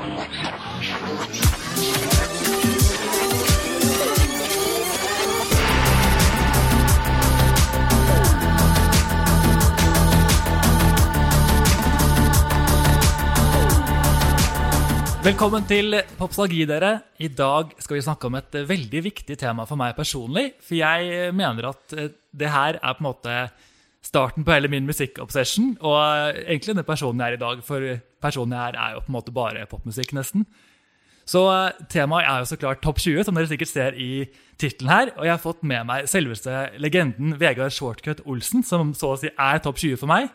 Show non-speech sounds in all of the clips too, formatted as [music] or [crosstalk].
Velkommen til Popstalgi, dere. I dag skal vi snakke om et veldig viktig tema for meg personlig. For jeg mener at eh, det her er på en måte starten på hele min musikkobsession. Og eh, egentlig den personen jeg er i dag, for personen jeg er, er jo på en måte bare popmusikk, nesten. Så eh, temaet er jo så klart Topp 20, som dere sikkert ser i tittelen her. Og jeg har fått med meg selveste legenden Vegard Shortcut Olsen, som så å si er topp 20 for meg.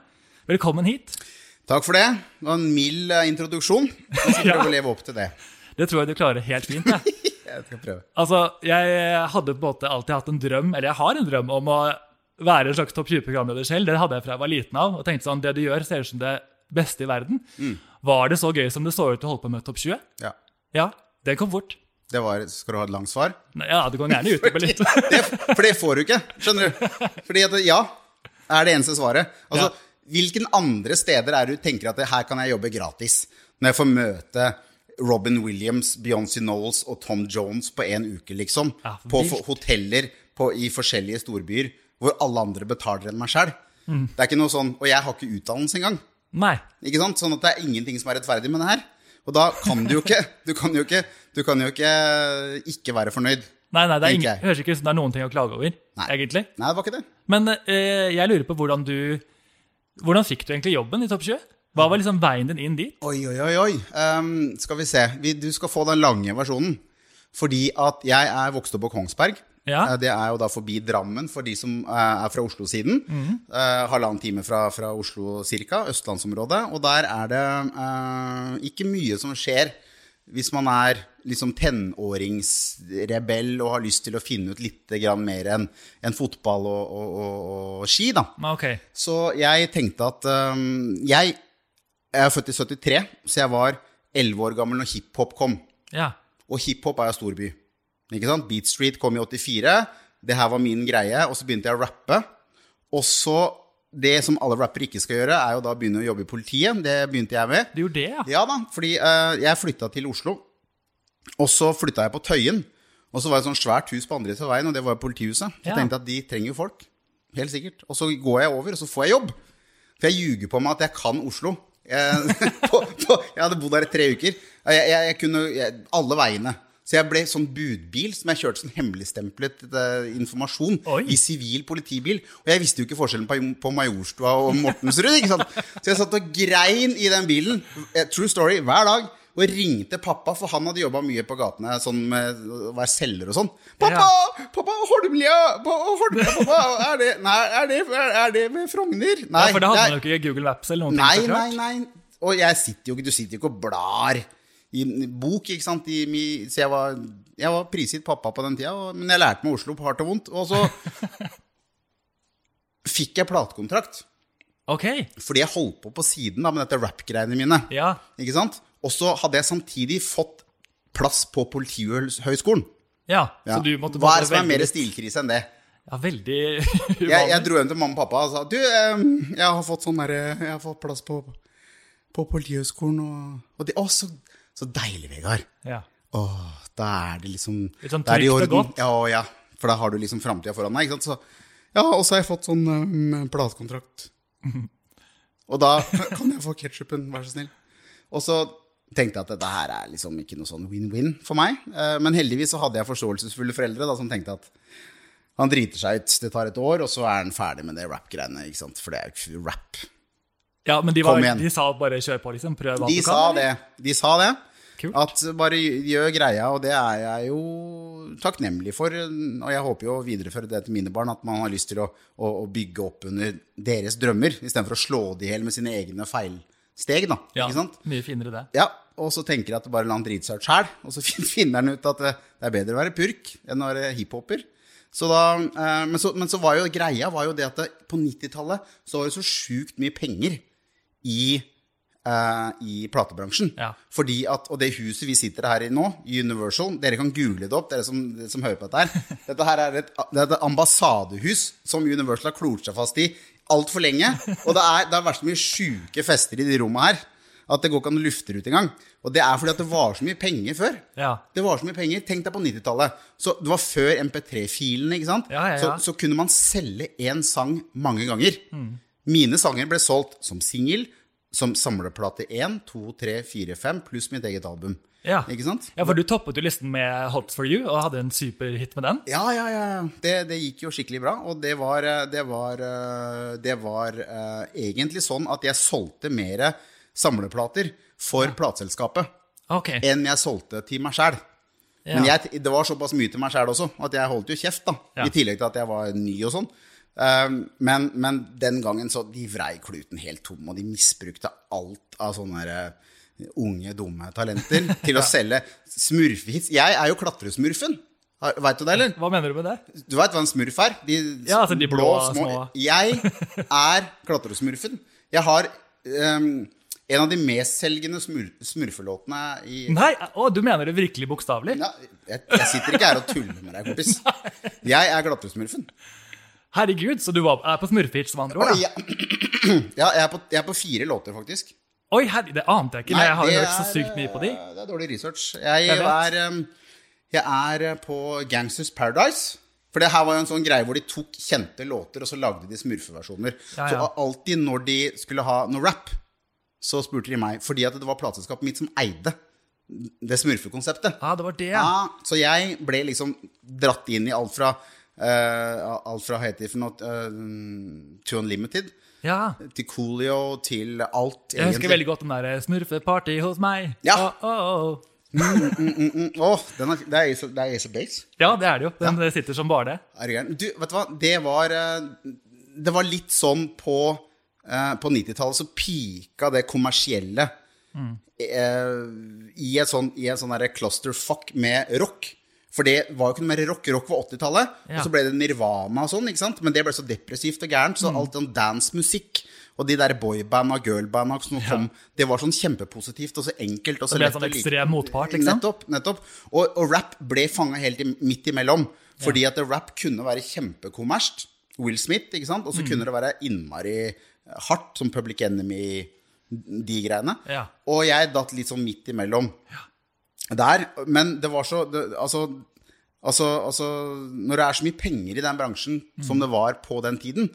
Velkommen hit. Takk for det. Det var en mild eh, introduksjon. Jeg skal [laughs] prøve å leve opp til det. Det tror jeg du klarer helt fint. Jeg. [laughs] Jeg skal prøve. Altså, jeg hadde på en måte alltid hatt en drøm, eller jeg har en drøm om å være en slags topp 20-programleder selv. Det hadde jeg fra jeg var liten av. og tenkte sånn, Det du gjør, ser ut som det beste i verden. Var det så gøy som det så ut til å holde på med Topp 20? Ja. Ja, det kom fort. Det var, skal du ha et langt svar? Nei, Ja, du kan gjerne utdype litt. [laughs] Det, for det får du ikke, skjønner du. Fordi at ja er det eneste svaret. Altså, Ja. Hvilken andre steder er du tenker at det, her kan jeg jobbe gratis? Når jeg får møte Robin Williams, Beyoncé Knowles og Tom Jones på én uke, liksom. Ja, på hoteller på, i forskjellige storbyer hvor alle andre betaler enn meg sjøl. Mm. Det er ikke noe sånn Og jeg har ikke utdannelse engang. Nei. Ikke sant? Sånn at det er ingenting som er rettferdig med det her. Og da kan du jo ikke Du kan jo ikke, du kan jo ikke ikke være fornøyd. Nei, nei, det er ingen, det høres ikke ut som det er noen ting å klage over, Nei. egentlig. Nei, det var ikke det. Men eh, jeg lurer på hvordan du Hvordan fikk du egentlig jobben i Topp 20? Hva var liksom veien din inn dit? Oi, oi, oi. oi. Um, skal vi se. Vi, du skal få den lange versjonen. Fordi at jeg er vokst opp på Kongsberg. Ja. Eh, Det er jo da forbi Drammen for de som eh, er fra Oslo-siden. Eh, halvannen time fra, fra Oslo ca., østlandsområdet. Og der er det eh, ikke mye som skjer hvis man er liksom tenåringsrebell og har lyst til å finne ut litt grann mer enn en fotball og, og, og, og ski, da. Okay. Så jeg tenkte at øhm, jeg, jeg er født i 73, så jeg var 11 år gammel når hiphop kom. Ja. Og hiphop er jo storby. Ikke sant? Beat Street kom i 84. Det her var min greie. Og så begynte jeg å rappe. Og så Det som alle rappere ikke skal gjøre, er jo da å begynne å jobbe i politiet. Det begynte jeg med. Du gjorde det, ja? Ja da, fordi uh, jeg flytta til Oslo. Og så flytta jeg på Tøyen. Og så var det et sånt svært hus på andre siden av veien, og det var politihuset. Så Ja. tenkte jeg at de trenger jo folk. Helt sikkert. Og så går jeg over, og så får jeg jobb. For jeg ljuger på meg at jeg kan Oslo. Jeg, [laughs] på, på, jeg hadde bodd der i tre uker. Jeg, jeg, jeg kunne alle veiene. Så jeg ble sånn budbil som jeg kjørte sånn hemmeligstemplet uh, informasjon Oi. i sivil politibil. Og jeg visste jo ikke forskjellen på, på Majorstua og Mortensrud. ikke sant? Så jeg satt og grein i den bilen, eh, true story, hver dag. Og ringte pappa, for han hadde jobba mye på gatene sånn med å være selger og sånn. 'Pappa! Pappa! Holmlia! Holmlia, pappa! Er det, nei, er det, er det med Frogner?' Nei, ja, for da hadde det er- man jo ikke Google Maps eller noe. Nei, nei, nei. Og jeg sitter jo ikke, du sitter jo ikke og blar i bok, ikke sant. I, så jeg var, jeg var prisgitt pappa på den tida, og, men jeg lærte meg Oslo på hardt og vondt. Og så [laughs] fikk jeg platekontrakt. Ok. Fordi jeg holdt på på siden da, med dette rap-greiene mine. Ja. Ikke sant? Og så hadde jeg samtidig fått plass på Politihøgskolen. ja. Ja. Så du måtte Hva er det som er mer stilkrise enn det? Ja, veldig [laughs] Jeg, jeg dro hjem til mamma og pappa og sa Du, eh, jeg har fått sånn der, Jeg har fått plass på, på Politihøgskolen, og, og de, Å, så, så deilig, Vegard. Ja. Åh, da er det liksom Litt sånn trygt og godt. Ja, ja, for da har du liksom framtida foran deg. Ikke sant? Så, ja, og så har jeg fått sånn um, platekontrakt. [laughs] Og da kan jeg få ketsjupen, vær så snill. Og så tenkte jeg at dette her er liksom ikke noe sånn win-win for meg. Eh, Men heldigvis så hadde jeg forståelsesfulle foreldre da, som tenkte at han driter seg ut, det tar et år, og så er han ferdig med det rap-greiene. ikke sant? For det er jo ikke rap. Ja, men de, var, de sa bare kjør på, liksom. Prøv hva De du kan. sa det. De sa det. Kult. At bare gjør greia, og det er jeg jo takknemlig for. Og jeg håper jo å videreføre det til mine barn, at man har lyst til å, å, å bygge opp under deres drømmer, istedenfor å slå de i hjel med sine egne feilsteg. da, Ja, ikke sant? mye finere det. Ja, Og så tenker jeg at bare la han drite seg ut sjæl, og så [laughs] finner han ut at det det er bedre å være purk enn å være hiphoper. Så da, eh, men, så, men så var jo greia var jo det at det, på 90-tallet så var det så sjukt mye penger i, uh, i platebransjen. Ja. Fordi at, Og det huset vi sitter her i nå, Universal Dere kan google det opp, dere som, dere som hører på dette her. [laughs] Dette her er et, det er et ambassadehus som Universal har klort seg fast i altfor lenge. Og det, er, det er vært så mye sjuke fester i de rommene her. At det går ikke an å lufte det ut engang. Og det er fordi at det var så mye penger før. Ja. Det var så mye penger. Tenk deg på 90-tallet. Så Det var før MP3-filene. ikke sant? Ja, ja. Så, så kunne man selge én sang mange ganger. Mm. Mine sanger ble solgt som singel, som samleplate 1, 2, 3, 4, 5, pluss mitt eget album. Ja. Ja, for du toppet jo listen med Hot for you og hadde en superhit med den. Ja, ja, ja. Det, det gikk jo skikkelig bra. Og det var, eh, det var, eh, det var uh, egentlig sånn at jeg solgte mer samleplater for plateselskapet okay. enn jeg solgte til meg sjæl. Men jeg, det var såpass mye til meg sjæl også at jeg holdt jo kjeft, da. Ja. I tillegg til at jeg var ny og sånn. Um, men, men den gangen så de vrei kluten helt tom, og de misbrukte alt av sånne eh, unge, dumme talenter [laughs] til å selge smurfehits. Jeg er jo klatresmurfen. Veit du det, eller? Hva mener du med det? Du veit hva en smurf er? De, Ja, altså de blå, små. Jeg [laughs] er klatresmurfen. Jeg har um, en av de mestselgende smur, smurfelåtene i Nei, å, du mener det virkelig bokstavelig? ja, jeg, jeg sitter ikke her og tuller med deg, kompis. [laughs] Jeg er klatresmurfen. Herregud, så du var, er på smurfehits med andre ord? Ja, [clears throat] ja, jeg, er på, jeg er på fire låter, faktisk. Oi, herre, det ante jeg ikke, men jeg har hørt så sykt mye på de. eh, Det er dårlig research. Jeg, Jeg er, jeg er eh, på Gangsters Paradise. For det her var jo en sånn greie hvor de tok kjente låter, og så lagde de smurfeversjoner. Ja, Så alltid når de skulle ha noe rap, så spurte de meg. Fordi at det var plateselskapet mitt som eide det smurfekonseptet. Ja, det var det, ja. Ja, så jeg ble liksom dratt inn i alt fra Alt fra heter for noe eh, To Unlimited Ja. til Coolio til alt, Jeg husker veldig godt den der smurfeparty hos meg. Ja. Oh, oh, oh. Mm, Åh, den er, det er Ace det of Base. Ja, det er det jo. Den sitter som bare det. Du vet du hva? Det var eh, Det var litt sånn på eh, På 90-tallet så pika det kommersielle eh, i et sånn, i en sånn derre clusterfuck med rock. For det var jo ikke noe mer rock. Rock var 80-tallet, Ja. og så ble det Nirvana og sånn. ikke sant? Men det ble så depressivt og gærent, så alt sånn dancemusikk og de der boybanda girlbanda som kom, det var sånn kjempepositivt og så enkelt og så Det ble lett sånn ekstrem motpart, liksom. Nettopp. nettopp. Og, og rap ble fanga helt i, midt imellom. Fordi at rap kunne være kjempekommersielt. Will Smith, ikke sant? Og Mm. så kunne det være innmari hardt, som Public Enemy, de greiene. Ja. Og jeg datt litt sånn midt imellom der. Men det var så det, altså, altså, altså Når det er så mye penger i den bransjen som det var på den tiden,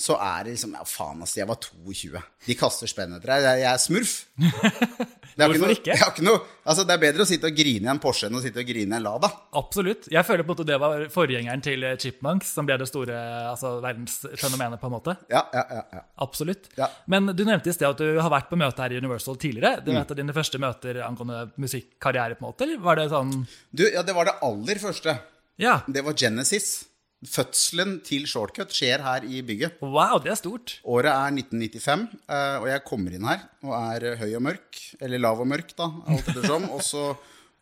så er det liksom Ja, faen, altså. Jeg var 22. De kaster spenn etter deg. Jeg, jeg er smurf. [laughs] Det er Hvorfor noe, ikke? jeg ikke noe, altså det er bedre å sitte og grine i en Porsche enn å sitte og grine i en Lada. Absolutt. Jeg føler på måte det var forgjengeren til Chipmunks, som ble det store altså, verdensfenomenet, på en måte. Ja, ja, ja, ja. Absolutt. Ja. Men du nevnte i sted at du har vært på møte her i Universal tidligere. Det var et av dine første møter angående musikkarriere, på en måte? Eller var det sånn Du, ja, det var det aller første. Ja. Det var Genesis. Fødselen til Shortcut skjer her i bygget. Wow, det er stort. Året er 1995, eh, og jeg kommer inn her og er eh, høy og mørk. Eller lav og mørk, da, alt ettersom. Og så,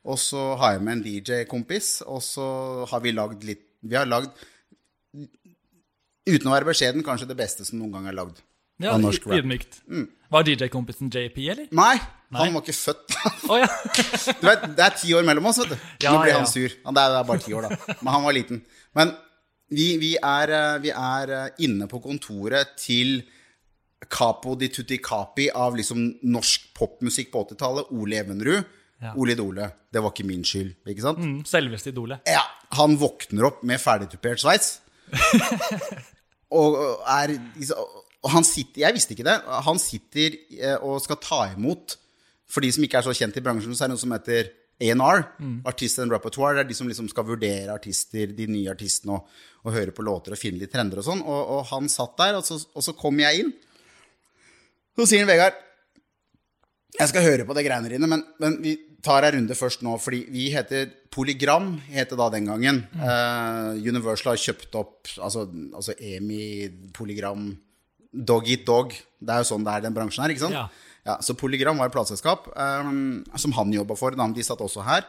og så har jeg med en DJ-kompis, og så har vi lagd litt Vi har lagd, uten å være beskjeden, kanskje det beste som noen gang er lagd Ja, av norsk rap. Ydmykt. Var DJ-kompisen JP, eller? Nei, han var ikke født Oh, ja. [laughs] Du vet, det er ti år mellom oss, vet du. Ja, Nå blir ja, han sur. Det, er, det er bare ti år, da. Men han var liten. Men vi, vi, er, eh, vi er eh, inne på kontoret til Capo di Tutti Capi av liksom norsk popmusikk på 80-tallet. Ole Evenrud. Ja. Ole Idole. Det var ikke min skyld, ikke sant? Mm, Selveste idolet. Ja, han våkner opp med ferdigtupert sveis. [laughs] og er og han sitter, Jeg visste ikke det. Han sitter eh, og skal ta imot For de som ikke er så kjent i bransjen, så er det noe som heter A&R. Artist and Repertoire. Det er de som liksom skal vurdere artister, de nye artistene, og, og høre på låter og finne litt trender og sånn. Og, og han satt der, og så, og så kom jeg inn. Så sier han Vegard jeg skal høre på det greiene dine, men, men vi tar en runde først nå. Fordi vi heter Polygram, het det da den gangen. Eh, Universal har kjøpt opp altså, altså EMI, Polygram, Dog Eat Dog. Det er jo sånn det er den bransjen her, ikke sant? Ja. Så Polygram var et plateselskap eh, som han jobba for. De satt også her.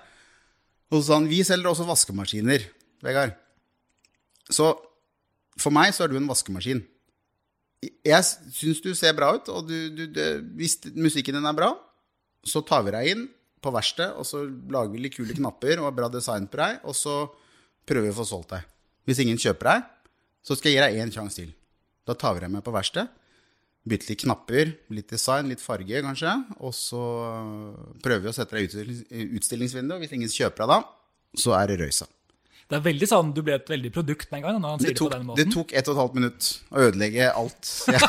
Og så sa han vi selger også vaskemaskiner, Vegard. Så for meg så er du en vaskemaskin. Jeg syns du ser bra ut, og du, du, du, hvis musikken din er bra, så tar vi deg inn på verkstedet, og så lager vi litt kule knapper og bra design på deg, og så prøver vi å få solgt deg. Hvis ingen kjøper deg, så skal jeg gi deg én sjanse til. Da tar vi deg med på verksted, bytte litt knapper, litt design, litt farge kanskje. Og så prøver vi å sette deg i utstillings utstillingsvinduet. Hvis ingen kjøper deg da, så er det røysa. Det er veldig sånn, Du ble et veldig produkt med en gang. når han sier Det det, tok, på den det tok ett og et halvt minutt å ødelegge alt. Ja.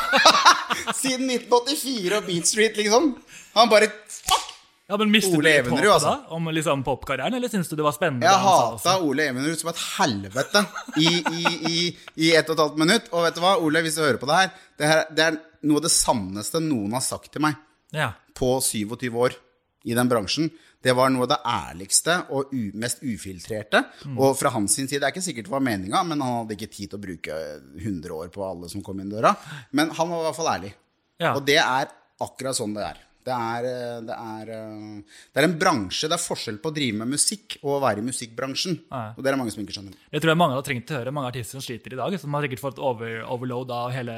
[laughs] Siden 1984 og Beat Street, liksom. Han bare Fuck! Ja, men Mistet Ole du håpet altså. da, om liksom popkarrieren, eller syns du det var spennende? Jeg det hata Ole Evenrud som et helvete i, i, i, i ett og et halvt minutt. Og vet du hva, Ole, hvis du hører på det her, det, her, det er noe av det sanneste noen har sagt til meg Ja. på 27 år i den bransjen. Det var noe av det ærligste og mest ufiltrerte. Og fra hans side, det er ikke sikkert det var meninga, men han hadde ikke tid til å bruke 100 år på alle som kom inn døra. Men han var i hvert fall ærlig. Ja. Og det er akkurat sånn det er. Det er, eh, det, er, eh, det er en bransje, det er forskjell på å drive med musikk og å være i musikkbransjen. Ja. Og det er det mange som ikke skjønner. Det tror jeg mange har trengt å høre. Mange artister som sliter i dag, som har sikkert fått over, overload av hele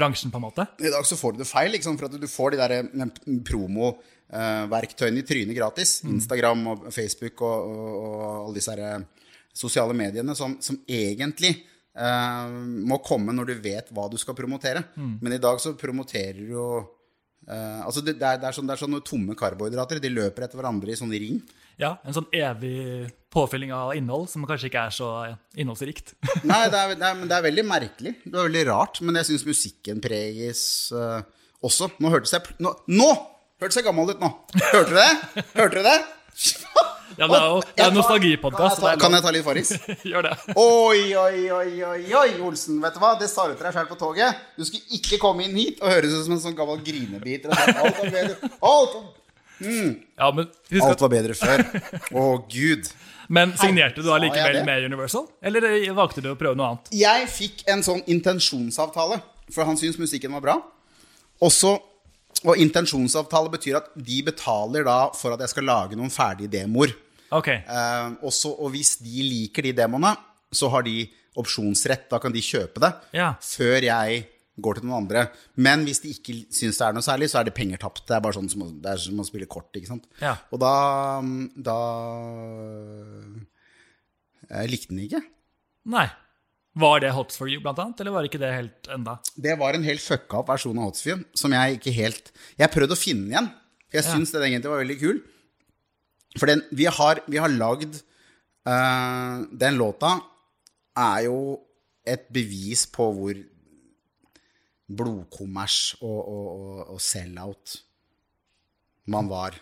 bransjen. på en måte. I dag så får du det feil, liksom, for at du får de der eh, promoverktøyene i trynet gratis. Instagram og Facebook og, og, og alle disse her, eh, sosiale mediene som, som egentlig uh, må komme når du vet hva du skal promotere. Men i dag så promoterer du jo Uh, altså det, det, er, det, er sånn, det er sånne tomme karbohydrater. De løper etter hverandre i sånn ring. Ja, En sånn evig påfylling av innhold som kanskje ikke er så innholdsrikt. [laughs] Nei, det er, det, er, men det er veldig merkelig. Det er veldig rart. Men jeg syns musikken preges uh, også. Nå hørtes jeg Nå! nå hørtes jeg gammel ut nå! Hørte du det? Hørte du det? [laughs] Ja, det er jo det er nostalgipodkast. Kan, Kan jeg ta litt Farris? [laughs] Gjør det. Oi, oi, oi, oi, oi, Olsen. Vet du hva? Det sa du til deg sjøl på toget. Du skulle ikke komme inn hit og høres ut som en sånn gammel grinebiter. Alt var bedre, alt, Ja, men, husk alt var bedre før. Å, gud. Men signerte du da likevel allikevel med Universal? Eller eh, valgte du å prøve noe annet? Jeg fikk en sånn intensjonsavtale, for han syntes musikken var bra. Og så og intensjonsavtale betyr at de betaler da for at jeg skal lage noen ferdige demoer. Ok, Eh, også, og hvis de liker de demoene, så har de opsjonsrett. Da kan de kjøpe det Ja. før jeg går til noen andre. Men hvis de ikke syns det er noe særlig, så er det penger tapt. Det er bare sånn som, det er som å spille kort. ikke sant? Ja. Og da, da Jeg likte den ikke. Nei. Var det Hots for you, blant annet? Eller var det ikke det helt enda? Det var en helt fucka opp versjon av Hotsfjord som jeg ikke helt Jeg prøvde å finne den igjen. For jeg Ja. syns den egentlig var veldig kul. For den, vi har, vi har lagd uh, Den låta er jo et bevis på hvor blodkommers og, og, og, og sell-out man var.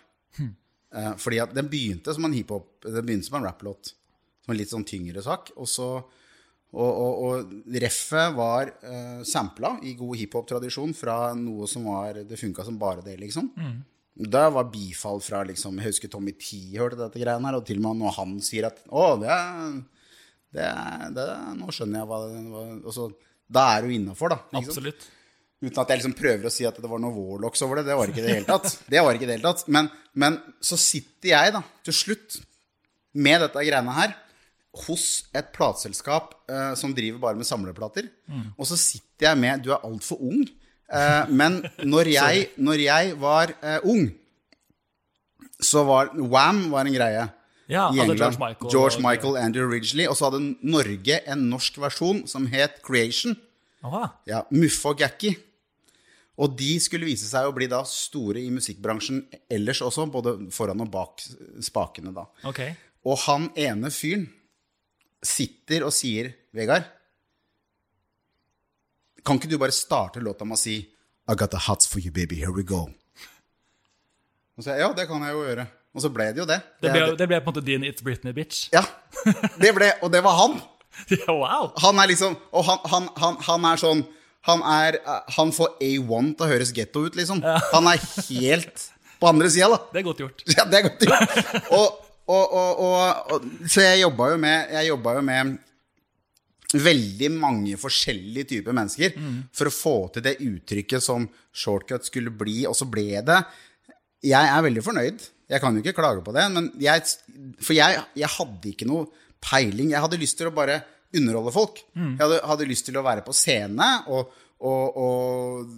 Eh, fordi at den begynte som en hiphop Den begynte som en rapplåt. Som en litt sånn tyngre sak. Og så og, og, og reffet var uh, sampla i god hiphop-tradisjon fra noe som var Det funka som bare det, liksom. da var bifall fra liksom Jeg husker Tommy T hørte dette greiene her, og til og med når han sier at Å, det er, det er, det er Nå skjønner jeg hva det var så Da er du innafor, da. Liksom. Absolutt. Uten at jeg liksom prøver å si at det var noe Warlocks over det. Det var ikke det i det hele tatt. Det var ikke det hele tatt. Men, men så sitter jeg da, til slutt, med dette greiene her, hos et plateselskap eh, som driver bare med samleplater. Og så sitter jeg med Du er altfor ung. Eh, men når [laughs] jeg, når jeg var eh, ung, så var Wam var en greie. Ja, i England. George Michael. George Michael, Andrew Ridgely. Og så hadde Norge en norsk versjon som het Creation. Aha. Ja, Muffe og Gakki. Og de skulle vise seg å bli da store i musikkbransjen ellers også, både foran og bak spakene. da. Okay. Og han ene fyren sitter og sier, Vegard Kan ikke du bare starte låta med å si I got the hots for you, baby, here we go. Og så ja, det kan jeg jo gjøre. Og så ble det jo det. Det ble, det ble på en måte din It's Britney, bitch. Ja, det ble, og det var han. [laughs] Ja, wow! Han er liksom Og han, han, han, han er sånn han, er, eh, han får A1 til å høres getto ut, liksom. Han er helt på andre sida, da. [laughs] Det er godt gjort. Ja, det er godt gjort. Og, og, og, så jeg jobba jo med Jeg jobba jo med veldig mange forskjellige typer mennesker for å få til det uttrykket som shortcut skulle bli, og så ble det Jeg er veldig fornøyd. Jeg kan jo ikke klage på det, men jeg, for jeg, jeg hadde ikke noe peiling. Jeg hadde lyst til å bare underholde folk. Jeg hadde, hadde lyst til å være på scene, og, og, og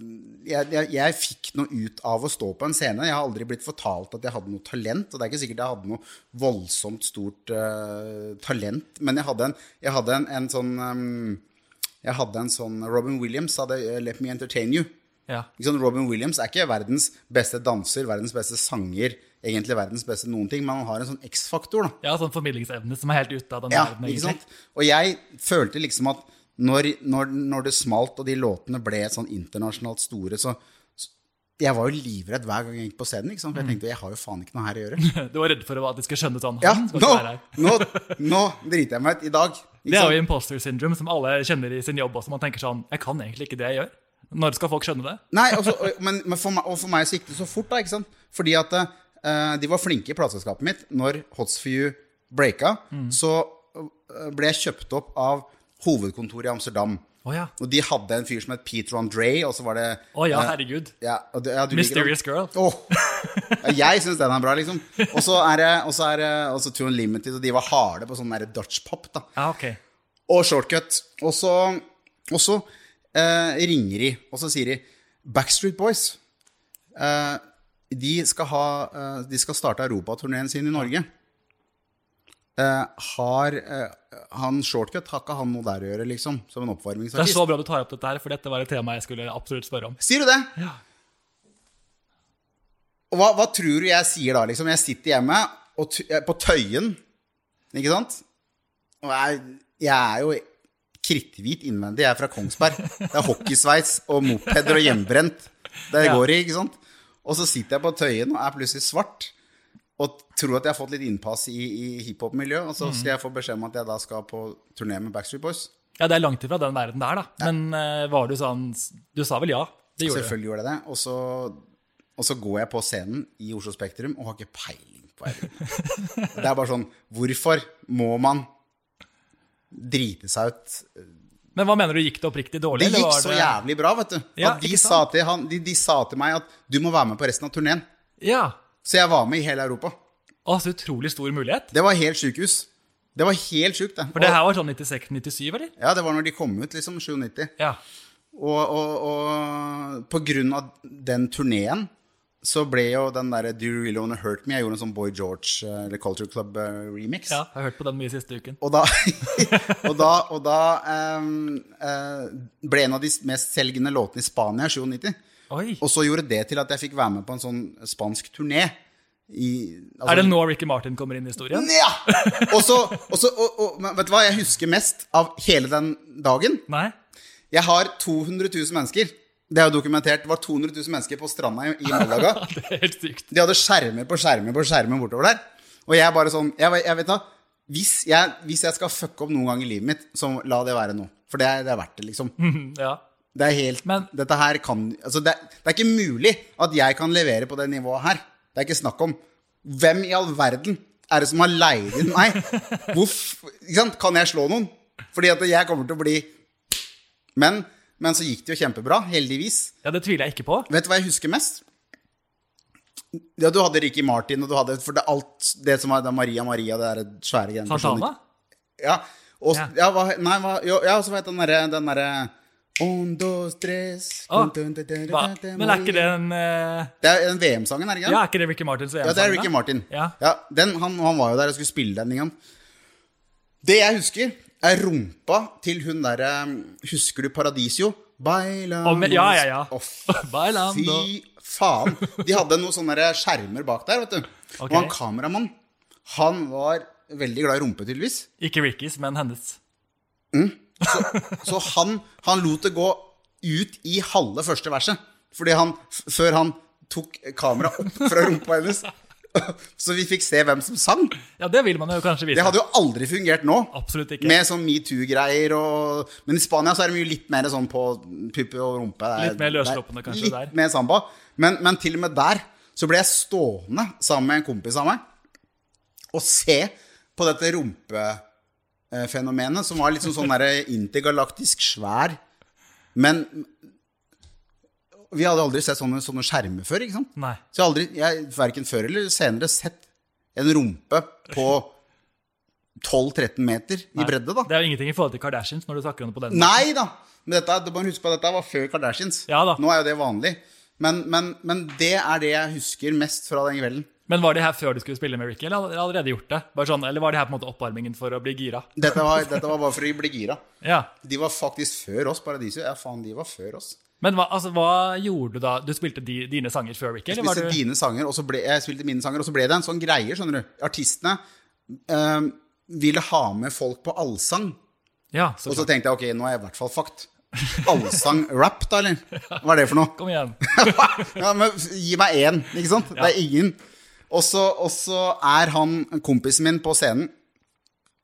jeg, jeg, jeg fikk noe ut av å stå på en scene. Jeg har aldri blitt fortalt at jeg hadde noe talent, og det er ikke sikkert jeg hadde noe voldsomt stort uh, talent, men jeg hadde en, jeg hadde en, en sånn um, Jeg hadde en sånn Robin Williams hadde eh, Let Me Entertain You. Ja. Robin Williams er ikke verdens beste danser, verdens beste sanger, egentlig verdens beste noen ting, men han har en sånn X-faktor. ja, sånn formidlingsevne som er helt ute av den Ja, verden, ikke sant? Og jeg følte liksom at når, når, når det smalt, og de låtene ble sånn internasjonalt store, så Jeg var jo livredd hver gang jeg gikk på scenen. ikke sant? For Mm. jeg tenkte jeg har jo faen ikke noe her å gjøre. [laughs] Du var redd for at de skulle skjønne sånn Ja, nå, nå, nå driter jeg meg ut. I dag. [laughs] Det er jo imposter syndrome som alle kjenner i sin jobb også. Man tenker sånn Jeg kan egentlig ikke det jeg gjør. Når skal folk skjønne det? Nei, også, og- men, men for meg, og for meg så gikk det så fort, da. ikke sant? Fordi at eh, de var flinke i plateselskapet mitt. Når Hots for You breaka, Mm. så eh, ble jeg kjøpt opp av hovedkontoret i Amsterdam. Oh, ja. Og de hadde en fyr som het Peter Andre, og så var det Å ja, eh, herregud. ja, det, ja? Mysterious Girl. Oh, jeg syns den er bra, liksom. [laughs] Og så er det og så er det også Unlimited, og de var harde på sånn Dutch pop. da ah, okay. Og shortcut. Og så, og så eh, ringer de, og så sier de Backstreet Boys. Eh, de, skal ha, eh, de skal starte europaturneen sin i Norge. Uh, har uh, han shortcut Har ikke han noe der å gjøre, liksom? Som en Det er så bra du tar opp dette her, for dette var et tema jeg skulle absolutt spørre om. Sier du det? Ja. Hva, hva tror du jeg sier da? liksom? Jeg sitter hjemme på Tøyen, ikke sant? Og jeg, jeg er jo kritthvit innvendig. Jeg er fra Kongsberg. Det er hockeysveis og mopeder og hjemmebrent det [laughs] Ja. går i. ikke sant? Og så sitter jeg på Tøyen og er plutselig svart. Og tror at jeg har fått litt innpass i, i hiphop-miljøet. Og så skal jeg få beskjed om at jeg da skal på turné med Backstreet Boys. Ja, det er langt ifra den verden der, da. Men eh, var du sånn Du sa vel ja? Det gjorde. Selvfølgelig gjorde jeg det. Og så, og så går jeg på scenen i Oslo Spektrum og har ikke peiling på hva. [laughs] Det er bare sånn Hvorfor må man drite seg ut? Men hva mener du, gikk det oppriktig dårlig? Det gikk så jævlig bra, vet du. Ja, de, sa han, de, de sa til meg at du må være med på resten av turneen. Ja. Så jeg var med i hele Europa. Å, så utrolig stor mulighet. Det var helt sjukehus. Det var helt sjukt, det. For det her var sånn 96-97, eller? Ja, det var når de kom ut, liksom. 97. Ja. Og, og, og på grunn av den turneen så ble jo den derre Do You Really Wanna Hurt Me Jeg gjorde en sånn Boy George eh, eller Culture Club eh, remix. ja. Jeg har hørt på den mye siste uken. Og da, [laughs] og da, og da um, uh, ble en av de mest selgende låtene i Spania i 97. Oi. Og så gjorde det til at jeg fikk være med på en sånn spansk turné. I, altså- Er det nå Ricky Martin kommer inn i historien? Ja! Og så, og så og, og, men vet du hva jeg husker mest av hele den dagen? Nei? Jeg har 200 000 mennesker. Det er jo dokumentert. Det var 200 000 mennesker på stranda i, Malaga. [laughs] Det er helt sykt. De hadde skjermer på skjermer på skjermer bortover der. Og jeg bare sånn Jeg, jeg vet da hvis jeg, hvis jeg skal fucke opp noen gang i livet mitt, så la det være nå. For det er, det er verdt det, liksom. [laughs] Ja. Det er helt Men- Dette her kan Altså, det, det er ikke mulig at jeg kan levere på det nivået her. Det er ikke snakk om. Hvem i all verden er det som har leid inn meg? [laughs] Hvorf, ikke sant? Kan jeg slå noen? Fordi at jeg kommer til å bli Men, men så gikk det jo kjempebra, heldigvis. ja, det tviler jeg ikke på. Vet du hva jeg husker mest? Ja, du hadde Ricky Martin, og du hadde For det alt det som var det Maria Maria, det derre svære greiene. Santana? Ja. Og, Ja. ja. hva, nei, hva, jo, ja, så vet den derre den derre Un, dos, tres dun, Men er ikke det en eh, Det er den VM-sangen, er det ikke? Ja, er ikke det Ricky Martins VM-sang? Ja, det er? Ricky Martin. Ja. den, han, han var jo der og skulle spille den. en gang. Det jeg husker, er rumpa til hun derre Husker du Paradisio? Bailando oh, ja, ja, ja. Oh, [laughs] Bailando. Fy faen. De hadde noen sånne skjermer bak der, vet du. Okay. Og han kameramann, han var veldig glad i rumpe, tydeligvis. Ikke Rickys, men hennes. Så han, han lot det gå ut i halve første verset. Fordi han, før han tok kameraet opp fra rumpa hennes. [laughs] Så vi fikk se hvem som sang. Ja, det vil man jo kanskje vise. Det hadde jo aldri fungert nå. Absolutt ikke. Med sånn metoo-greier og Men i Spania så er det jo litt mer sånn på puppe og rumpe. Litt mer løssluppende er kanskje litt der. mer samba. Men, men til og med der så ble jeg stående sammen med en kompis av meg og se på dette rumpefenomenet, som var litt sånn, sånn [laughs] intergalaktisk svær. Men vi hadde aldri sett sånne, sånne skjermer før, ikke sant? Nei. Så jeg har aldri, jeg, verken før eller senere, sett en rumpe på 12-13 meter i bredde, da. Det er jo ingenting i forhold til Kardashians når du snakker om det på den Nei da! Men dette, du må huske på at dette var før Kardashians. Ja da. Nå er jo det vanlig. Men, men, men det er det jeg husker mest fra den kvelden. Men var det her før du skulle spille med Ricky, eller hadde dere allerede gjort det? Bare sånn, eller var det her på en måte oppvarmingen for å bli gira? Dette var, dette var bare for å bli gira. Ja. De var faktisk før oss, Paradiso. Ja, faen, de var før oss. Men hva, altså, hva gjorde du da? Du spilte di, dine sanger før, Ricky? Jeg spilte du... dine sanger, og så ble, jeg spilte mine sanger, og så ble det en sånn greie, skjønner du. Artistene øh, ville ha med folk på allsang. Ja, så Og så tenkte jeg ok, nå er jeg i hvert fall fucked. Allsang-rap, da, eller? [laughs] Hva er det for noe? Kom igjen. [laughs] ja, men Gi meg én, ikke sant? Det er ingen. Og så er han kompisen min på scenen,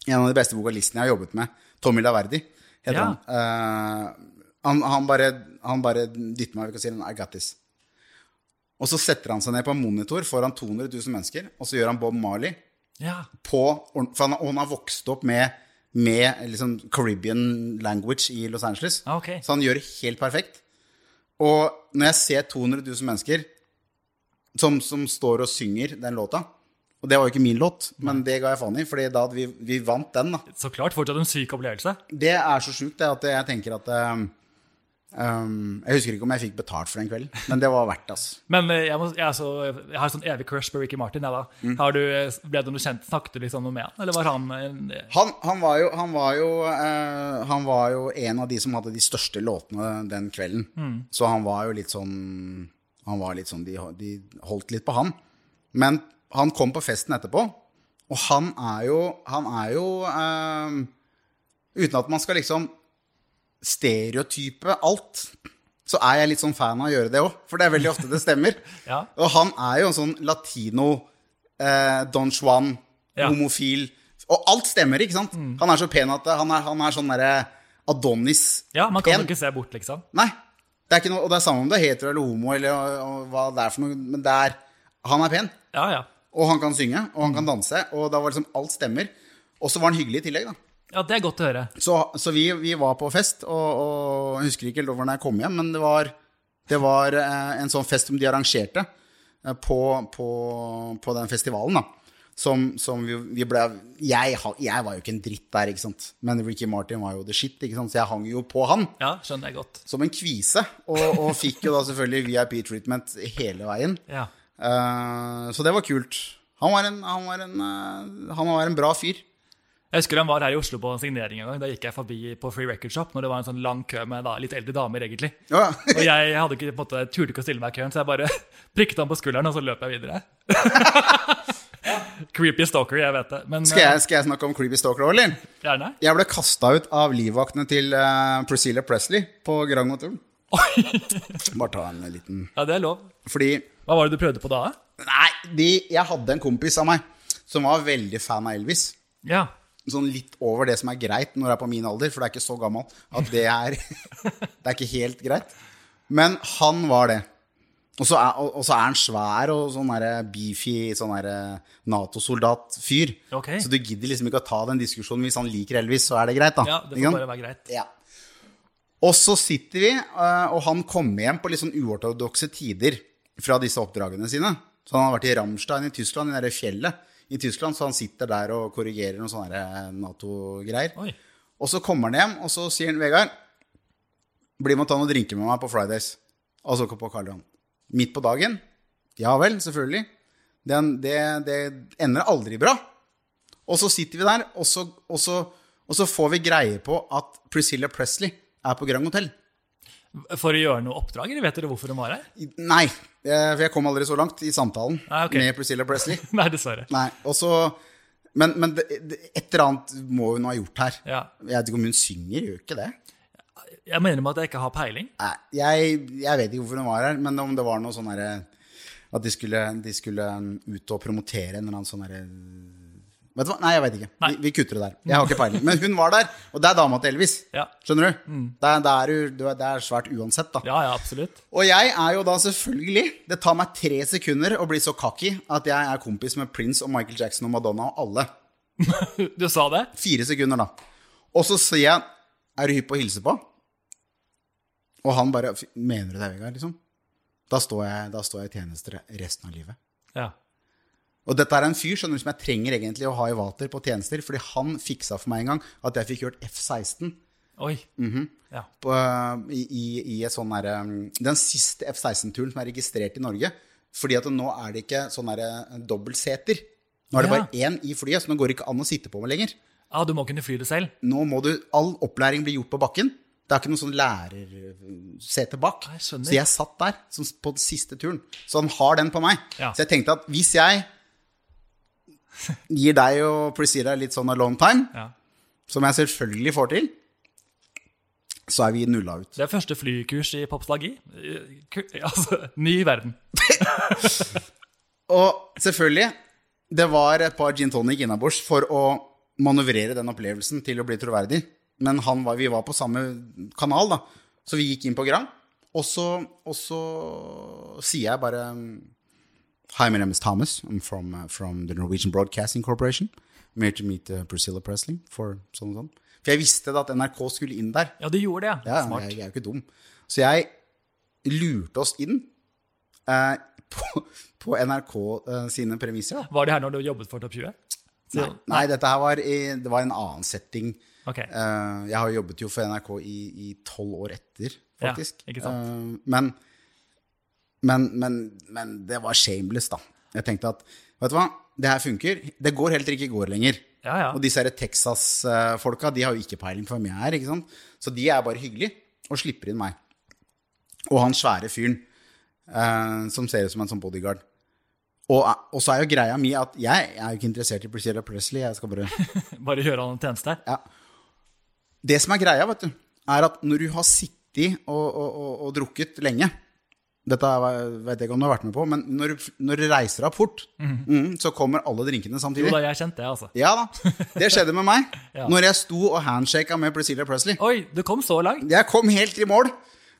en av de beste vokalistene jeg har jobbet med, Tommy Laverdi, heter Ja. han. Uh, han. Han bare, han bare dytter meg og sier I got this. Og så setter han seg ned på en monitor foran 200 000 mennesker, og så gjør han Bob Marley Ja. på For han, han har vokst opp med, med liksom Caribbean language i Los Angeles. Ah, ok. Så han gjør det helt perfekt. Og når jeg ser 200 000 mennesker som, som står og synger den låta Og det var jo ikke min låt, men det ga jeg faen i, Fordi da hadde vi, vi vant den. da Så klart. Fortsatt en syk opplevelse. Det er så sjukt det, at jeg tenker at um, um, Jeg husker ikke om jeg fikk betalt for den kvelden, men det var verdt altså. Men eh, jeg, må, jeg, så, jeg har sånn evig crush på Ricky Martin. Ja, da. Mm. Har du, eh, ble du noe kjent? Snakket du liksom noe med han? Eller var han en, Han, han, var jo, han, var jo, uh, han var jo en av de som hadde de største låtene den kvelden. Så han var jo litt sånn Han var litt sånn de, de holdt litt på han. Men han kom på festen etterpå, og han er jo Han er jo uh, Uten at man skal liksom stereotype alt, så er jeg litt sånn fan av å gjøre det òg. For det er veldig ofte det stemmer. [laughs] Ja. Og han er jo en sånn latino, eh, Don Juan, Ja. homofil Og alt stemmer, ikke sant? Han er så pen at han er, han er sånn derre Adonis. Ja, man kan pen. jo ikke se bort, liksom. Nei. Det er ikke noe, og det er samme om det er hetero eller homo, eller og, og, hva det er for noe, men det er Han er pen, Ja, ja. og han kan synge, og han kan danse, og da var liksom alt stemmer. Og så var han hyggelig i tillegg, da. Ja, Det er godt å høre. Så, så vi, vi var på fest, og, og jeg husker ikke helt hvordan jeg kom hjem, men det var, det var eh, en sånn fest som de arrangerte eh, på, på, på den festivalen, da. Som, som vi, vi ble jeg, jeg var jo ikke en dritt der, ikke sant. Men Ricky Martin var jo the shit, ikke sant. Så jeg hang jo på han Ja, skjønner jeg godt. som en kvise. Og, og fikk jo da selvfølgelig VIP-treatment hele veien. Ja. Uh, så det var kult. Han var en, han var en, uh, han var en bra fyr. Jeg husker han var her i Oslo på en signering en gang. Da gikk jeg forbi på Free Record Shop når det var en sånn lang kø med da, litt eldre damer, egentlig. Ja. Og jeg hadde ikke, på en måte, turte ikke å stille meg i køen, så jeg bare [laughs] prikket han på skulderen, og så løp jeg videre. [laughs] Creepy stalker, jeg vet det. Men Skal jeg, skal jeg snakke om Creepy Stalker òg, eller? eh, gjerne. Jeg ble kasta ut av livvaktene til uh, Priscilla Presley på Grand Hotel. Bare ta en liten Ja, det er lov. Fordi Hva var det du prøvde på da? Nei, de, jeg hadde en kompis av meg som var veldig fan av Elvis. Ja. Sånn litt over det som er greit når jeg er på min alder, for det er ikke så gammel at det er [laughs] Det er ikke helt greit. Men han var det. Og så er, og, og så er han svær og sånn der beefy sånn Nato-soldat-fyr. Okay. Så du gidder liksom ikke å ta den diskusjonen. Hvis han liker Elvis, så er det greit, da. ja, det må får bare være greit. Ja. Og så sitter vi, eh, og han kommer hjem på litt sånn uortodokse tider fra disse oppdragene sine. Så han har vært i Ramstein i Tyskland, i det fjellet i Tyskland, så han sitter der og korrigerer noen sånne Nato-greier. Og så kommer han hjem, og så sier han, Vegard, bli med og ta noen drinker med meg på Fridays. Og så på Karl Johan. Midt på dagen? Ja vel, selvfølgelig. Det, det, det ender aldri bra. Og så sitter vi der, og så, og, så, og så får vi greie på at Priscilla Presley er på Grand Hotel. For å gjøre noe oppdrag, eller vet dere hvorfor hun var her? Nei, eh, for jeg kom aldri så langt i samtalen ah, okay. med Priscilla Presley. [laughs] Nei, dessverre. Nei, også, Men, men det, det, et eller annet må hun ha gjort her. Ja. Jeg vet ikke om hun synger, gjør ikke det? Jeg mener med at jeg ikke har peiling. Nei, jeg, jeg vet ikke hvorfor hun var her, men om det var noe sånn herre At de skulle, de skulle um, ut og promotere en eller annen sånn herre Vet du hva? Nei, jeg vet ikke. Vi, vi kutter det der. Jeg har ikke peiling. Men hun var der, og det er dama til Elvis. Ja. Skjønner du? Er, det, det er- det er svært uansett, da. Ja, ja, absolutt. Og jeg er jo da selvfølgelig Det tar meg tre sekunder å bli så cocky at jeg er kompis med Prince og Michael Jackson og Madonna og alle. [laughs] Du sa det? Fire sekunder, da. Og så sier jeg 'Er du hypp på å hilse på?' Og han bare 'Mener du det, Vegard?' Liksom. Da står, jeg, da står jeg i tjeneste resten av livet. Ja. Og dette er en fyr skjønner du, som jeg trenger egentlig å ha i vater på tjenester, fordi han fiksa for meg en gang at jeg fikk gjort F-16 Oi. Mhm. Ja. på, i, i, i et sånn derre Den siste F-16-turen som er registrert i Norge. Fordi at nå er det ikke sånn derre dobbeltseter. Nå er det Ja. bare én i flyet, så nå går det ikke an å sitte på meg lenger. ja, du må kunne fly det selv. Nå må du All opplæring bli gjort på bakken. Det er ikke noe sånn lærersete bak. Jeg. Så jeg satt der som på den siste turen. Så han har den på meg. Ja. Så jeg tenkte at hvis jeg gir deg og Priscilla litt sånn alone time, Ja. som jeg selvfølgelig får til, så er vi nulla ut. Det er første flykurs i popslagi. Altså, ny verden. [laughs] Og selvfølgelig, det var et par gin tonic innabords for å manøvrere den opplevelsen til å bli troverdig. Men han var, vi var på samme kanal, da. Så vi gikk inn på Grand. Og så, og så sier jeg bare Hi, my name is Thomas. I'm from, uh, from the Norwegian Broadcasting Corporation. I'm here to meet uh, Priscilla Presley. For sånn og sånn. For jeg visste da at NRK skulle inn der. Ja, du gjorde det, ja. Smart. jeg, jeg er jo ikke dum. Så jeg lurte oss inn eh, på, på NRK eh, sine premisser. Da. Var det her når du jobbet for Topp 20? Så- Nei, nei, dette her var, i, det var en annen setting. Okay. Eh, jeg har jobbet jo for NRK i tolv år etter, faktisk. Ja, ikke sant. Eh, men, men, men, men det var shameless, da. Jeg tenkte at vet du hva, det her funker. Det går helt ikke i går lenger. Ja, ja. Og disse Texas-folka de har jo ikke peiling på hvem jeg er. ikke sant? Så de er bare hyggelige og slipper inn meg. Og han svære fyren eh, som ser ut som en sånn bodyguard. Og, og så er jo greia mi at jeg, jeg er jo ikke interessert i Priscilla Presley. Jeg skal bare [laughs] Bare gjøre han en tjeneste. ja. Det som er greia, vet du, er at når du har sittet og, og, og drukket lenge Dette vet jeg ikke om du har vært med på, men når når du reiser deg opp fort, mm, så kommer alle drinkene samtidig. Jo da, jeg kjente det, altså. Ja da. [laughs] Det skjedde med meg. Ja. Når jeg sto og handshaka med Priscilla Presley. Oi, du kom så langt. Jeg kom helt i mål,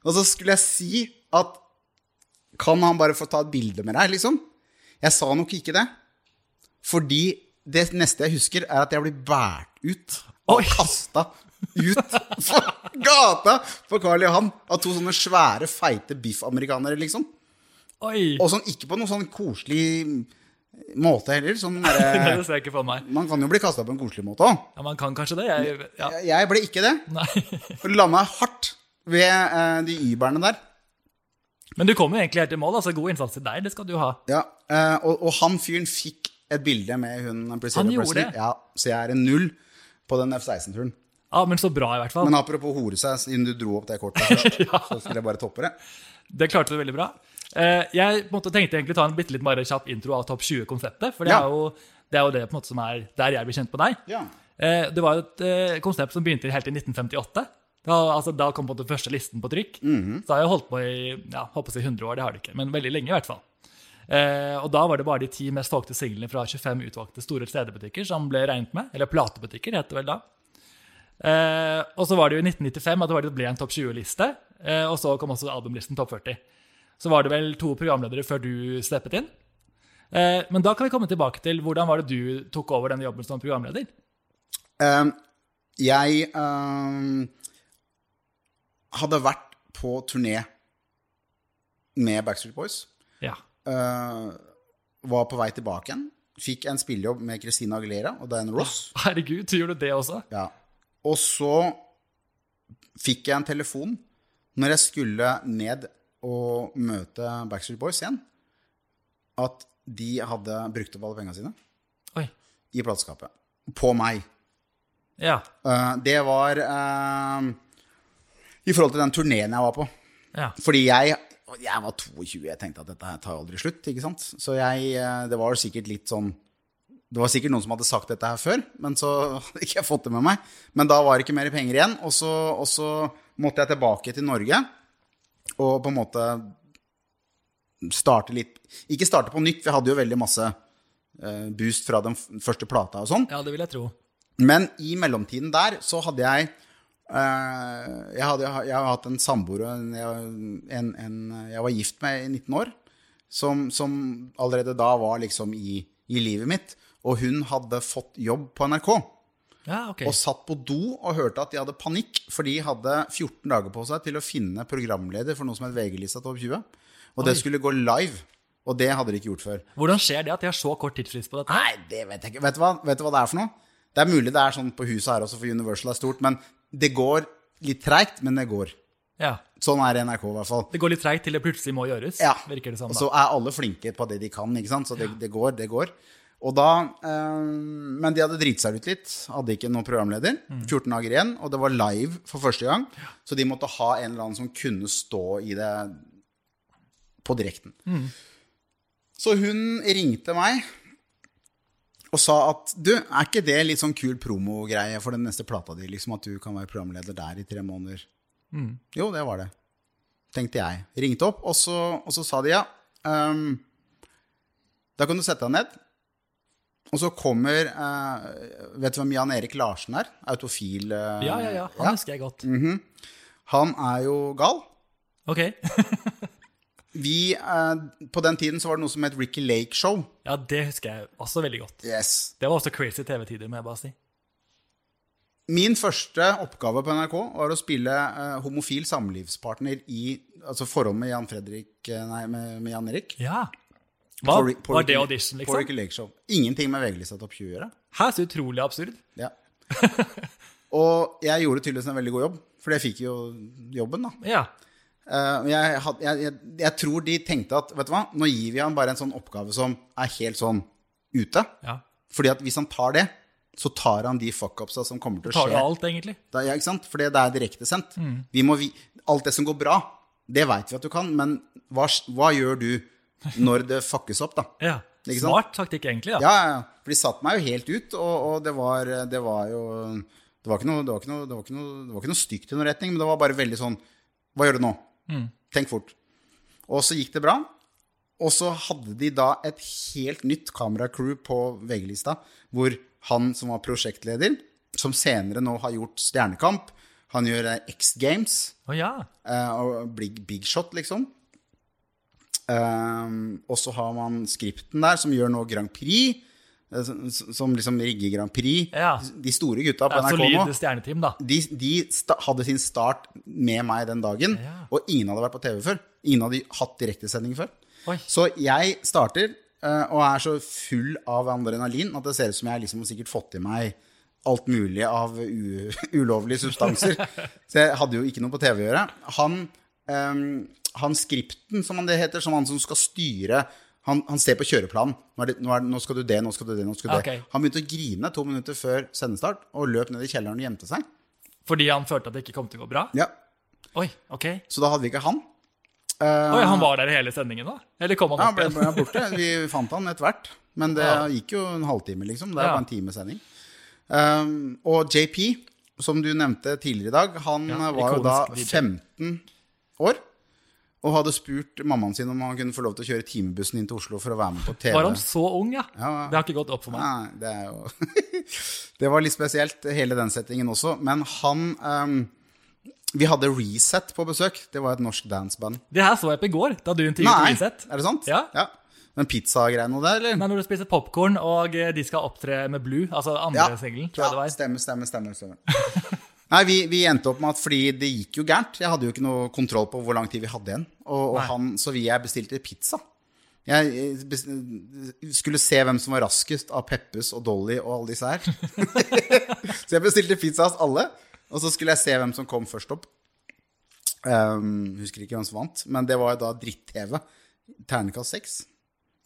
og så skulle jeg si at Kan han bare få ta et bilde med deg, liksom? Jeg sa nok ikke det. Fordi det neste jeg husker, er at jeg blir båret ut og kasta ut på gata på Karl Johan av to sånne svære, feite biffamerikanere, liksom. Oi! Og sånn ikke på noen sånn koselig måte heller. Sånn [laughs] Det ser jeg ikke for meg. man kan jo bli kasta på en koselig måte òg. Ja, Man kan kanskje det. Jeg, ja. Jeg ble ikke det. Nei. [laughs] Landa hardt ved eh, de Y-bærene der. Men du kom jo egentlig helt i mål. altså God innsats til deg, det skal du ha. Ja, eh, og, og han fyren fikk et bilde med hun Priscilla Presley. Ja, så jeg er en null på den F-16-turen. Ja, Men så bra, i hvert fall. Men apropos hore seg, siden du dro opp det kortet først, [laughs] så skulle jeg bare toppe det. Det klarte du veldig bra. Eh, jeg måte tenkte egentlig ta en bitte litt bare kjapp intro av Topp 20-konseptet. For det, Ja. er jo, det er jo det på en måte som er der jeg blir kjent på deg. Ja. Eh, det var jo et eh, konsept som begynte helt i 1958. Da, altså, da kom på den første listen på trykk. Mhm. Så har jeg holdt på i ja, håper å si 100 år, det har det ikke, men veldig lenge i hvert fall. Eh, og da var det bare de ti mest solgte singlene fra 25 utvalgte store CD-butikker som ble regnet med. Eller platebutikker, het det vel da. Eh, og så var det jo i 1995 at det ble en topp 20-liste. Eh, og så kom også albumlisten topp 40. Så var det vel to programledere før du steppet inn. Eh, men da kan vi komme tilbake til hvordan var det du tok over denne jobben som programleder? Eh, jeg eh, hadde vært på turné med Backstreet Boys. Ja. Uh, var på vei tilbake igjen. Fikk en spillejobb med Christina Aguilera og Diana Ross. Herregud, du gjorde det også? Ja. Og så fikk jeg en telefon når jeg skulle ned og møte Backstreet Boys igjen, at de hadde brukt opp alle pengene sine Oi. i plateskapet. På meg. Ja. Eh, det var uh, i forhold til den turneen jeg var på. ja. Fordi jeg, jeg var 22, jeg tenkte at dette her tar aldri slutt. ikke sant? Så jeg, eh, det var sikkert litt sånn Det var sikkert noen som hadde sagt dette her før, men så [laughs] hadde ikke jeg fått det med meg. Men da var det ikke mer penger igjen, og så, og så måtte jeg tilbake til Norge og på en måte starte litt Ikke starte på nytt, for jeg hadde jo veldig masse eh, boost fra den første plata og sånn. ja, det vil jeg tro. Men i mellomtiden der så hadde jeg eh, jeg, hadde, jeg har hatt en samboer og en, en, en jeg var gift med i 19 år, som, som allerede da var liksom i, i livet mitt. Og hun hadde fått jobb på NRK. Ja, okay. Og satt på do og hørte at de hadde panikk, for de hadde 14 dager på seg til å finne programleder for noe som het VG-lista Topp 20. Og det skulle gå live. Og det hadde de ikke gjort før. Hvordan skjer det at de har så kort tidsfrist på dette? Nei, det vet jeg ikke. Vet du, hva, vet du hva det er for noe? Det er mulig det er sånn på huset her også, for Universal er stort, men det går litt treigt, men det går. Ja. Sånn er NRK i hvert fall. Det går litt treigt til det plutselig må gjøres, Ja. virker det som. Og så er alle flinke på det de kan, ikke sant? Så det, det går, det går. Og da, eh, men de hadde driti seg ut litt. Hadde ikke noen programleder. 14 dager igjen, og det var live for første gang. Så de måtte ha en eller annen som kunne stå i det på direkten. Så hun ringte meg og sa at du, er ikke det litt sånn kul promogreie for den neste plata di? Liksom At du kan være programleder der i tre måneder? Jo, det var det. Tenkte jeg. Ringte opp, og så, og så sa de ja. Um, da kan du sette deg ned. Og så kommer uh, Vet du hvem Jan Erik Larsen er? Autofil. uh, Ja, ja, ja. Han husker jeg godt. Han er jo gal. Ok. [laughs] Vi, uh, på den tiden så var det noe som het Ricky Lake Show. Ja, det husker jeg også veldig godt. Yes. Det var også crazy TV-tider, må jeg bare si. Min første oppgave på NRK var å spille homofil samlivspartner i altså forhold med Jan Fredrik Nei, med, med Jan Erik. Ja. Hva? På på Var det audition, På liksom? Ricky Lake Show. Ingenting med VG-lista Topp 20 å gjøre. Hæ, så utrolig absurd. Ja. [laughs] Og jeg gjorde tydeligvis en veldig god jobb, for jeg fikk jo jobben, da. Ja. Uh, jeg, had- jeg, jeg, jeg tror de tenkte at vet du hva, nå gir vi han bare en sånn oppgave som er helt sånn ute. ja. Fordi at hvis han tar det, så tar han de fuck-upsa som kommer til å skje. Tar alt, egentlig? Da, ja, ikke sant? Fordi det er direktesendt. Vi må vi, alt det som går bra, det veit vi at du kan, men hva, hva gjør du når det fuckes opp, da? [laughs] Ja. Smart taktikk, egentlig. Ja, ja, ja. For de satte meg jo helt ut, og, og det, var, det var jo Det var ikke noe, det var ikke noe, det var ikke noe, det var ikke noe stygt i noen retning, men det var bare veldig sånn Hva gjør du nå? Tenk fort. Og så gikk det bra. Og så hadde de da et helt nytt kameracrew på VG-lista, hvor han som var prosjektleder, som senere nå har gjort Stjernekamp, han gjør X Games, Oh, ja. eh, og Big, big Shot, liksom. Um, og så har man skripten der, som gjør nå Grand Prix. eh, Som, som liksom rigger Grand Prix. Ja. De store gutta på ja NRK nå, stjerneteam, da. de, de hadde sin start med meg den dagen. Ja. Og ingen hadde vært på TV før. Ingen hadde hatt direktesending før. Oi. Så jeg starter uh, og er så full av adrenalin at det ser ut som jeg liksom har sikkert fått i meg alt mulig av [laughs] ulovlige substanser. [laughs] Så jeg hadde jo ikke noe på TV å gjøre. Han, ehm, han skripten, som han det heter, som han som skal styre han, han ser på kjøreplanen. Nå, det, nå, det- nå skal du det, nå skal du det, nå skal du det. Han begynte å grine to minutter før sendestart og løp ned i kjelleren og gjemte seg. Fordi han følte at det ikke kom til å gå bra? Ja, Oi, ok. Så da hadde vi ikke han. Oi, han var der i hele sendingen, da? Eller kom han Ja, han opp ble, ble borte. Vi fant han etter hvert. Men det Ja. gikk jo en halvtime, liksom. Det er Ja. bare en time sending. Um, og JP, som du nevnte tidligere i dag, han Ja, var jo da 15 år. Og hadde spurt mammaen sin om han kunne få lov til å kjøre timebussen inn til Oslo for å være med på TV. Var han så ung, ja? Ja. Det har ikke gått opp for meg. Nei, det er jo [laughs] Det var litt spesielt, hele den settingen også. Men han um, Vi hadde Reset på besøk. Det var et norsk danseband. Det her så jeg på i går, da du intervjuet Nei, er det sant? Ja. Den pizzagreiene der, eller? Nei, når du spiser popkorn, og eh, de skal opptre med Blue, altså andre singelen, Ja, jeg det. Stemmer, stemmer, stemmer. stemmer. [laughs] Nei, vi, vi endte opp med at fordi det gikk jo gærent. Jeg hadde jo ikke noe kontroll på hvor lang tid vi hadde igjen. Og, og han, så vi jeg bestilte pizza. Jeg eh, skulle se hvem som var raskest av Peppes og Dolly og alle disse her. [laughs] så jeg bestilte pizza hos alle. Og så skulle jeg se hvem som kom først opp. Um, husker ikke hvem som vant, men det var da dritt-TV. Ternekast seks.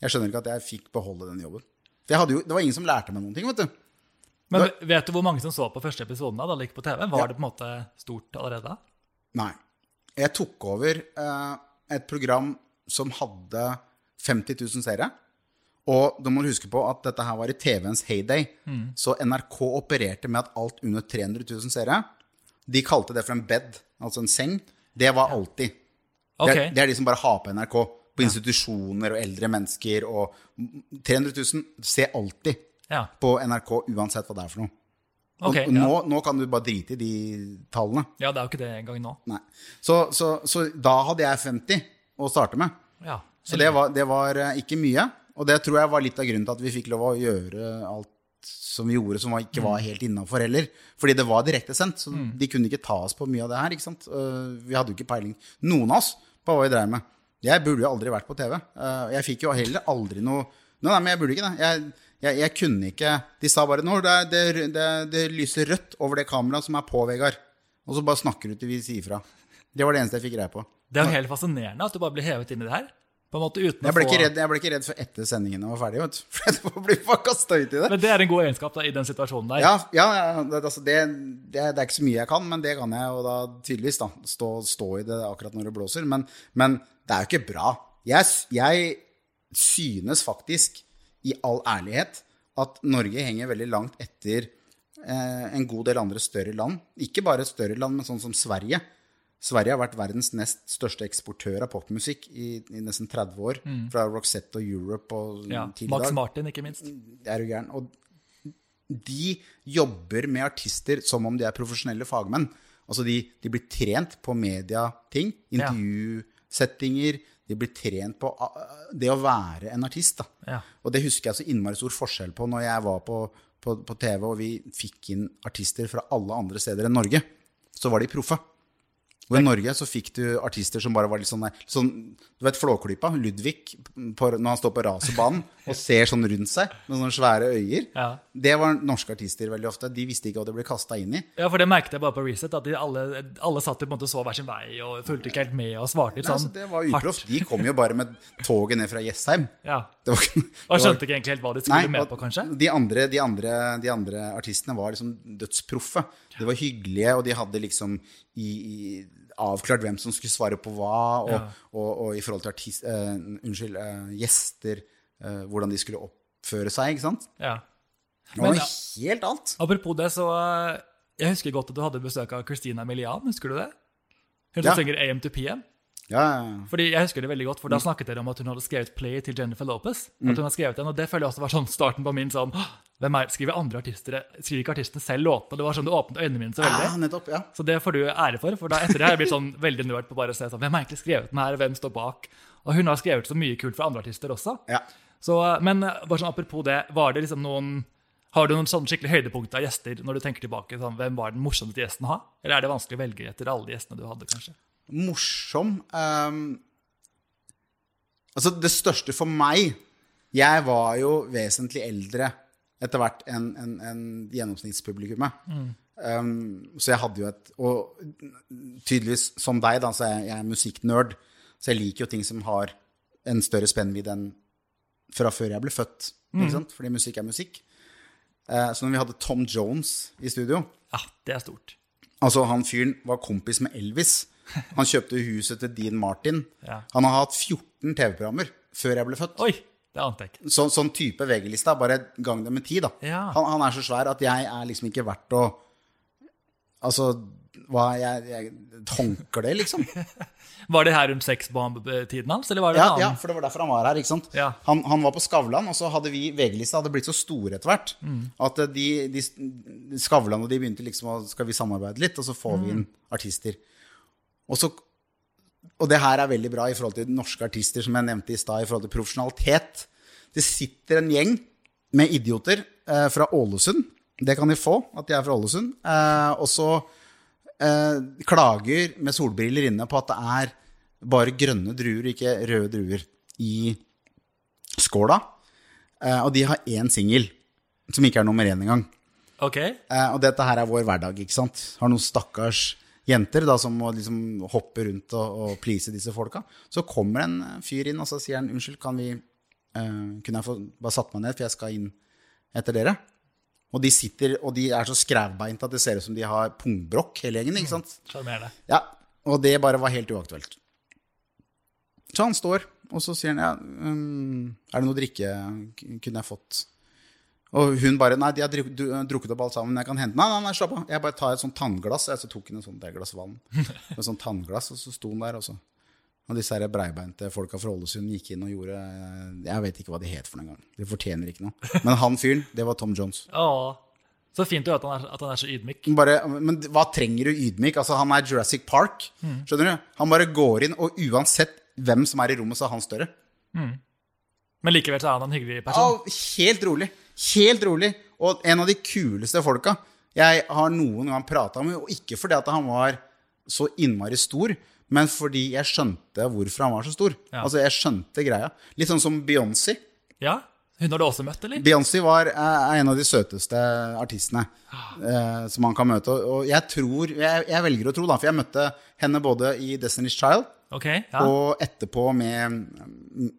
Jeg skjønner ikke at jeg fikk beholde den jobben. For jo, det var ingen som lærte meg noen ting, vet du. Men vet du hvor mange som så på første episoden da, da det gikk på TV? Var Ja. det på en måte stort allerede da? Nei. Jeg tok over eh, et program som hadde 50 000 seere. Og du må huske på at dette her var i TV-ens heyday. Så NRK opererte med at alt under 300 000 seere De kalte det for en bed, altså en seng. Det var alltid. Okay. Det, det er de som bare har på NRK. På institusjoner og eldre mennesker og 300 000 Se alltid ja. på NRK uansett hva det er for noe. Og nå, ja. nå, kan du bare drite i de tallene. ja, det er jo ikke det engang nå. Så, så, så da hadde jeg 50 å starte med. Ja. Så det var, det var eh, ikke mye. Og det tror jeg var litt av grunnen til at vi fikk lov å gjøre alt som vi gjorde som ikke var helt innafor heller. Fordi det var direktesendt, så de kunne ikke ta oss på mye av det her. ikke sant? Eh, Vi hadde jo ikke peiling, noen av oss, på hva vi dreiv med. Jeg burde jo aldri vært på TV. Eh, Jeg fikk jo heller aldri noe nei, men jeg burde ikke det. Jeg, jeg, jeg kunne ikke De sa bare nå, det, det, det, det lyser rødt over det kameraet som er på, Vegard. Og så bare snakker du til vi sier fra. Det var det eneste jeg fikk greie på. Det er jo helt fascinerende at du bare blir hevet inn i det her. Måte Jeg ble, ikke få redd, jeg ble ikke redd for etter sendingen var ferdig, vet du. [laughs] For jeg ble bare kasta ut i det. Men det er en god egenskap da, i den situasjonen der. Ja, ja, ja det, altså det, det, det er ikke så mye jeg kan, men det kan jeg. Og da tydeligvis da, stå, stå i det akkurat når det blåser. Men, men det er jo ikke bra. Jeg, jeg synes faktisk, i all ærlighet, at Norge henger veldig langt etter eh, en god del andre større land. Ikke bare større land, men sånn som Sverige. Sverige har vært verdens nest største eksportør av popmusikk i, i nesten 30 år. Fra Roxette og Europe og Ja. til Max dag. Martin, ikke minst. Det er jo gæren. Og de jobber med artister som om de er profesjonelle fagmenn. Altså de, de blir trent på mediating, intervjusettinger. De blir trent på uh, det å være en artist. Da. Ja. Og det husker jeg så innmari stor forskjell på når jeg var på, på, på TV og vi fikk inn artister fra alle andre steder enn Norge. Så var de proffe. Og i Norge så fikk du artister som bare var litt sånn, sånn Du vet Flåklypa? Ludvig, på, når han står på racerbanen og ser sånn rundt seg med sånne svære øyer. Ja. Det var norske artister veldig ofte. De visste ikke hva de ble kasta inn i. Ja, for det merket jeg bare på Reset, at de alle, alle satt måte så hver sin vei og fulgte ikke helt med og svarte litt Nei, sånn altså, det var uproft. De kom jo bare med toget ned fra Jessheim. Ja. Det var, det var, Og skjønte ikke egentlig helt hva de skulle med på, kanskje? De andre, de, andre, de andre artistene var liksom dødsproffe. De var hyggelige, og de hadde liksom i, i, avklart hvem som skulle svare på hva, og, Ja. og, og, i forhold til artist, uh, unnskyld, uh, gjester, uh, hvordan de skulle oppføre seg, ikke sant? Ja. Det var Men, helt alt. Apropos det, så Jeg husker godt at du hadde besøk av Christina Milian, husker du det? Hun som Ja. synger AM to PM. Ja, ja. Fordi Jeg husker det veldig godt, for Mm. da snakket dere om at hun hadde skrevet play til Jennifer Lopez. At hun hadde skrevet den, og Det føler jeg også var sånn starten på min sånn Hvem er, Skriver andre artister Skriver ikke artistene selv låtene? Det var sånn det åpnet øynene mine så veldig. ja, nettopp. ja. Så det får du ære for. For da etter det har jeg blitt sånn veldig nerd på bare å se sånn, hvem har egentlig skrevet den her, hvem står bak? Og hun har skrevet så mye kult for andre artister også. ja. Så, men eh, bare sånn apropos det, var det liksom noen Har du noen sånn skikkelig høydepunkter av gjester når du tenker tilbake? Sånn, hvem var den morsomste gjesten å ha? Eller er det vanskelig å velge etter alle de gjestene du hadde, kanskje? Morsom um, Altså, det største for meg Jeg var jo vesentlig eldre etter hvert enn en, en gjennomsnittspublikummet. Ehm, så jeg hadde jo et Og tydeligvis som deg, da, så jeg, jeg er musikknerd. Så jeg liker jo ting som har en større spennvidde enn fra før jeg ble født. Ikke sant? Fordi musikk er musikk. Uh, så når vi hadde Tom Jones i studio Ja, det er stort. Altså, han fyren var kompis med Elvis. Han kjøpte huset til Dean Martin. Ja. Han har hatt 14 TV-programmer før jeg ble født. Oi, det ante jeg ikke. Så, sånn type VG-lista, bare gang det med ti, da. Ja. Han, han er så svær at jeg er liksom ikke verdt å Altså, hva jeg, jeg håndkle, liksom. [laughs] Var det her rundt sexbomb-tiden hans, eller var det Ja, en annen? ja, for det var derfor han var her. ikke sant? Ja. Han, han var på Skavlan, og så hadde vi VG-lista hadde blitt så store etter hvert Mm. at eh, de, de, Skavlan og de begynte liksom å Skal vi samarbeide litt? Og så får vi inn Mm. artister. Og så Og det her er veldig bra i forhold til norske artister, som jeg nevnte i stad, i forhold til profesjonalitet. Det sitter en gjeng med idioter eh, fra Ålesund. Det kan de få, at de er fra Ålesund. Eh, og så eh, klager med solbriller inne på at det er bare grønne druer, ikke røde druer, i skåla. Eh, og de har én singel, som ikke er nummer én engang. Okay. Eh, og dette her er vår hverdag, ikke sant? Har noen stakkars jenter da, som må liksom hoppe rundt og, og please disse folka. Så kommer en fyr inn, og så sier han unnskyld, kan vi uh, Kunne jeg få bare satt meg ned, for jeg skal inn etter dere? Og de sitter, og de er så skrevbeint at det ser ut som de har pungbrokk, hele gjengen. ikke sant? sjarmerende. Ja, og det bare var helt uaktuelt. Så han står, og så sier han ja, um, er det noe drikke kunne jeg fått? Og hun bare nei, de har druk, du, drukket opp alt sammen, jeg kan hente Nei, nei, nei, slapp av. Jeg bare tar et sånt tannglass. Jeg så tok hun et sånt glass vann. [laughs] Et sånt tannglass, og så sto hun der, og så Og disse her breibeinte folka fra Ålesund gikk inn og gjorde Jeg vet ikke hva de het for noen gang. De fortjener ikke noe. Men han fyren, det var Tom Jones. Åh, så fint jo at han er, at han er så ydmyk. Bare, men hva trenger du ydmyk? Altså, han er Jurassic Park. Skjønner du? Han bare går inn, og uansett hvem som er i rommet, så er han større. Men likevel så er han en hyggelig person. Ja, helt rolig. Helt rolig. Og en av de kuleste folka jeg har noen gang prata med. Og ikke fordi at han var så innmari stor, men fordi jeg skjønte hvorfor han var så stor. Ja. Altså, jeg skjønte greia. Litt sånn som Beyoncé. Ja, Hun har du også møtt, eller? Beyoncé var er en av de søteste artistene eh, som man kan møte. Og, jeg tror jeg, jeg velger å tro, da, for jeg møtte henne både i Destiny's Child okay, ja. og etterpå med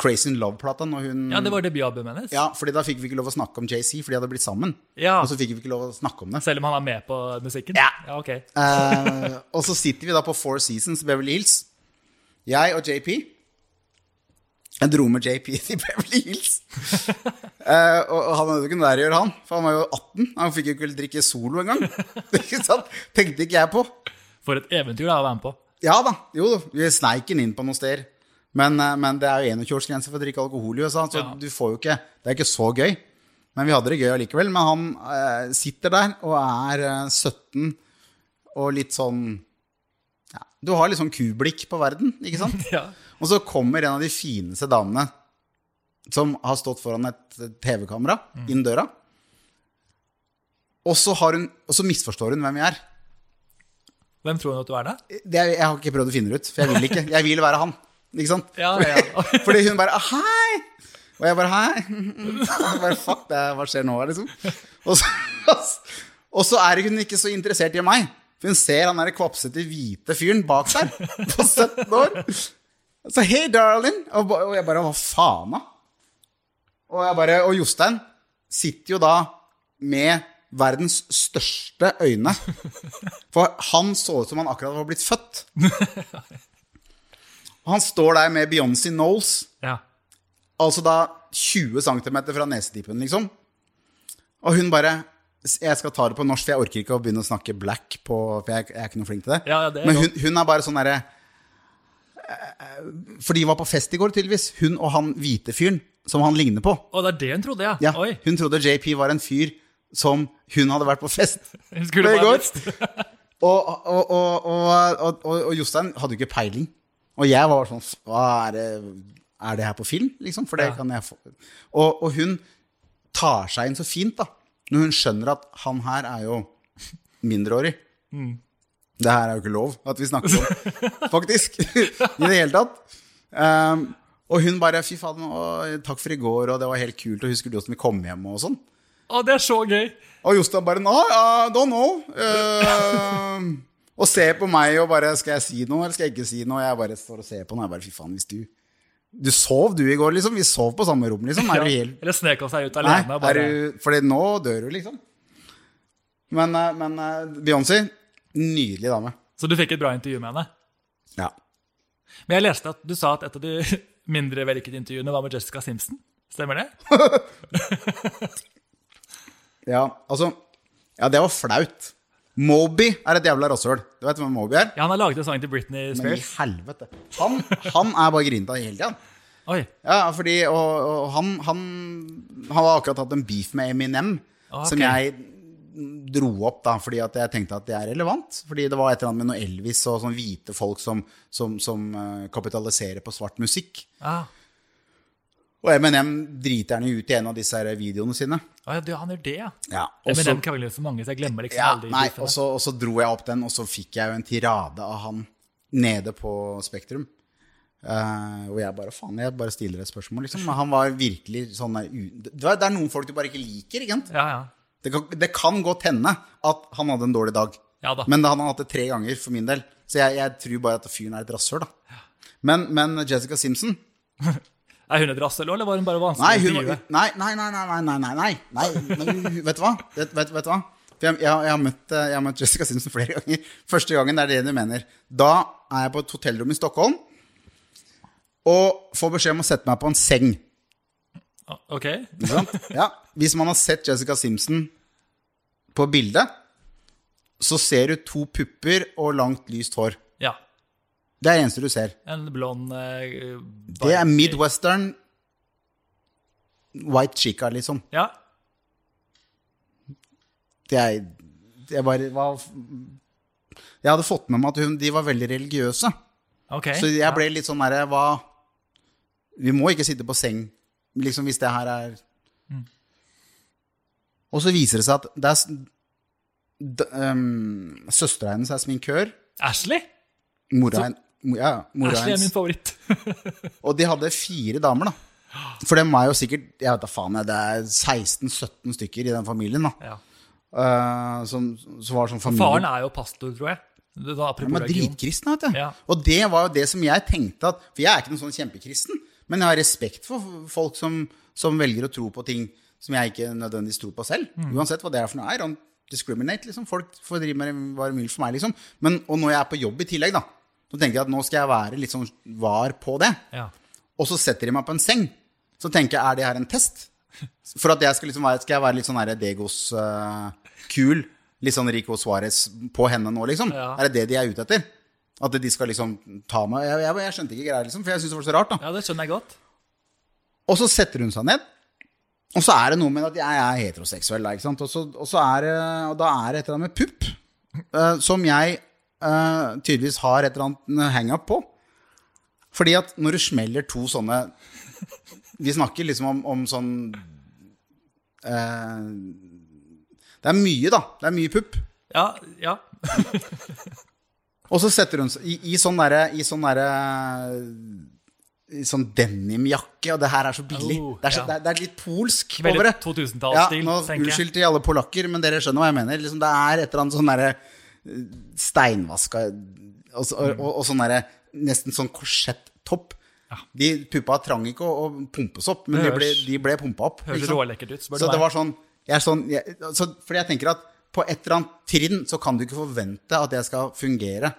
Crazy in Love-plata. Når hun ja, det var debutalbumet hennes. Ja, fordi da fikk vi ikke lov å snakke om JC, for de hadde blitt sammen. Ja. Og så fikk vi ikke lov å snakke om det. Selv om han er med på musikken? Ja. ja ok. uh, og så sitter vi da på Four Seasons Beverly Hills. Jeg og JP. Jeg dro med JP [laughs] til Beverly Hills. uh, og, han hadde jo ikke noe der å gjøre, han. For han var jo 18. Han fikk jo ikke drikke solo engang. [laughs] Tenkte ikke jeg på. For et eventyr da, å være med på. Ja da, jo, vi sneik den inn på noen steder. Men, eh, men det er jo 21-årsgrense for å drikke alkohol i USA, så Ja. du får jo ikke Det er ikke så gøy. Men vi hadde det gøy allikevel. Men han eh, sitter der og er eh, 17 og litt sånn ja, Du har litt sånn kublikk på verden, ikke sant? [laughs] Ja. Og så kommer en av de fineste damene som har stått foran et TV-kamera, inn døra. Og så, har hun, og så misforstår hun hvem vi er. Hvem tror hun at du er da? Det, jeg har ikke prøvd å finne det ut, for jeg vil ikke. Jeg vil være han. Ikke sant? Ja, ja. [laughs] Fordi hun bare «Ah, Hei! Og jeg bare Hei! [laughs] Jeg bare, Fuck, det, hva skjer nå, liksom? Og så, [laughs] og så er hun ikke så interessert i meg. For hun ser han der kvapsete hvite fyren bak der på 17 år. Så 'hey, darling. Og jeg bare Hva faen, da? Og, jeg bare, og Jostein sitter jo da med verdens største øyne. For han så ut som han akkurat var blitt født. Han står der med Beyoncé Knowles. Ja. Altså da 20 cm fra nesetippen, liksom. Og hun bare Jeg skal ta det på norsk, for jeg orker ikke å begynne å snakke black på For jeg, jeg er ikke noe flink til det. Ja, ja, det er Men hun, hun er bare sånn derre eh, For de var på fest i går, tydeligvis. Hun og han hvite fyren som han ligner på. Å, det er det hun trodde, ja. Ja, Oi. hun trodde JP var en fyr som hun hadde vært på fest [laughs] Hun skulle med i bare går. Og, [laughs] og, og, og, og, og, og Jostein hadde jo ikke peiling. Og jeg var sånn Hva er det, er det her på film? Liksom? For det Ja. kan jeg få. Og, og hun tar seg inn så fint, da. Når hun skjønner at han her er jo mindreårig. Det her er jo ikke lov at vi snakker om, [laughs] faktisk. I det hele tatt. Um, og hun bare Fy faen, og, takk for i går, og det var helt kult, og husker du åssen vi kom hjem, og sånn. Å, det er så gøy. Og Jostein bare Nei, I don't know. Eh, og ser på meg og bare Skal jeg si noe, eller skal jeg ikke si noe? Og jeg bare står og ser på henne. Jeg bare Fy faen, hvis du Du sov, du, i går, liksom. Vi sov på samme rom, liksom. Er du Ja. helt Eller snek han seg ut alene. og er bare... du Fordi nå dør du, liksom. Men, eh, men eh, Beyoncé, nydelig dame. Så du fikk et bra intervju med henne? Ja. Men jeg leste at du sa at et av de [laughs] mindre vellykkede intervjuene var med Jessica Simpson. Stemmer det? [laughs] ja, altså Ja, det var flaut. Moby er et jævla rasshøl. Du vet hvem Moby er? Ja, Han har laget en sang til Britney Spears. Men i helvete. Han, han er bare grinta hele tida. Ja, fordi og, og han, han, han har akkurat hatt en beef med Eminem, Ah, som jeg dro opp da, fordi at jeg tenkte at det er relevant. Fordi det var et eller annet med noe Elvis og sånn hvite folk som, som, som eh, kapitaliserer på svart musikk. Ah. Og Eminem driter han ut i en av disse her videoene sine. Ah, ja, han gjør det, ja. Ja, Men og så- den krangler jo så mange, så jeg glemmer liksom ja, alle de nei, og så, og så dro jeg opp den, og så fikk jeg jo en tirade av han nede på Spektrum. Uh, og jeg bare faen, jeg bare stiller et spørsmål, liksom. Men han var virkelig sånn der det, er, det er noen folk du bare ikke liker, ikke sant? Ja, ja. Det kan, det kan godt hende at han hadde en dårlig dag. Ja da. Men han har hatt det tre ganger for min del. Så jeg, jeg tror bare at fyren er et rasshøl, da. Men, men Jessica Simpson [laughs] Er hun et rasshøl, eller var hun bare vanskelig nei, hun, å nei, nei, nei, nei, nei, nei, nei, nei. Men vet du hva? Vet, vet, vet du hva? For jeg, jeg, jeg, har møtt, eh, jeg, har møtt, Jessica Simpson flere ganger. [laughs] Første gangen, det er det du mener. Da er jeg på et hotellrom i Stockholm og får beskjed om å sette meg på en seng. Ok. Ja, Hvis man har sett Jessica Simpson på bildet, så ser du to pupper og langt, lyst hår. Ja. Det er det eneste du ser. En blond uh, Det er midwestern white chica, liksom. Ja. Det er Jeg bare var Jeg hadde fått med meg at hun, de var veldig religiøse. Ok. Så jeg ble litt sånn derre Hva Vi må ikke sitte på seng, liksom, hvis det her er Og så viser det seg at det er um, Søstera hennes er sminkør. Ashley? Mora ja, mora Ashley er min favoritt. [laughs] Og de hadde fire damer, da. For dem var jo sikkert Jeg vet da faen, jeg, det er 16-17 stykker i den familien, da. Ja. Uh, som, som var sånn familie. Faren er jo pastor, tror jeg. Det var ja, men dritkristen, vet du. Ja. Og det var jo det som jeg tenkte at For jeg er ikke noen sånn kjempekristen, men jeg har respekt for folk som, som velger å tro på ting som jeg ikke nødvendigvis tror på selv. Mm. Uansett hva det er for noe. er. discriminate, liksom. Folk får drive med hva de vil for meg, liksom. Men, og når jeg er på jobb i tillegg, da, så tenker jeg at nå skal jeg være litt sånn var på det. Ja. Og så setter de meg på en seng. Så tenker jeg, er det her en test? For at jeg skal liksom være, skal jeg være litt sånn Degos-kul, kul? Litt sånn Rico Suárez på henne nå, liksom? Ja. Er det det de er ute etter? At de skal liksom ta meg Jeg, jeg, jeg skjønte ikke greia, liksom, for jeg syntes det var så rart. da ja, det skjønner jeg godt. Og så setter hun seg ned. Og så er det noe med at jeg er heteroseksuell. da, Ikke sant? Og, så, og, så er, og da er det et eller annet med pupp uh, som jeg eh, tydeligvis har et eller annet hang-up på. Fordi at når du smeller to sånne Vi snakker liksom om, om sånn uh, Det er mye, da. Det er mye pupp. Ja, ja. Og så setter hun seg i, i sånn derre I sånn derre i sånn denimjakke, og det her er så billig. Oh, det, er så, ja. det, er, det er litt polsk Veldig over det. 2000-tallsstil, Ja, unnskyld til alle polakker, men dere skjønner hva jeg mener. Liksom, det er et eller annet sånn derre steinvaska og, så- og, og, sånn derre nesten sånn korsettopp. De puppa trang ikke å, å pumpes opp, men de ble, de ble pumpa opp. Høres rålekkert ut, spør du Så det var sånn jeg sånn jeg, så, Fordi jeg tenker at på et eller annet trinn så kan du ikke forvente at jeg skal fungere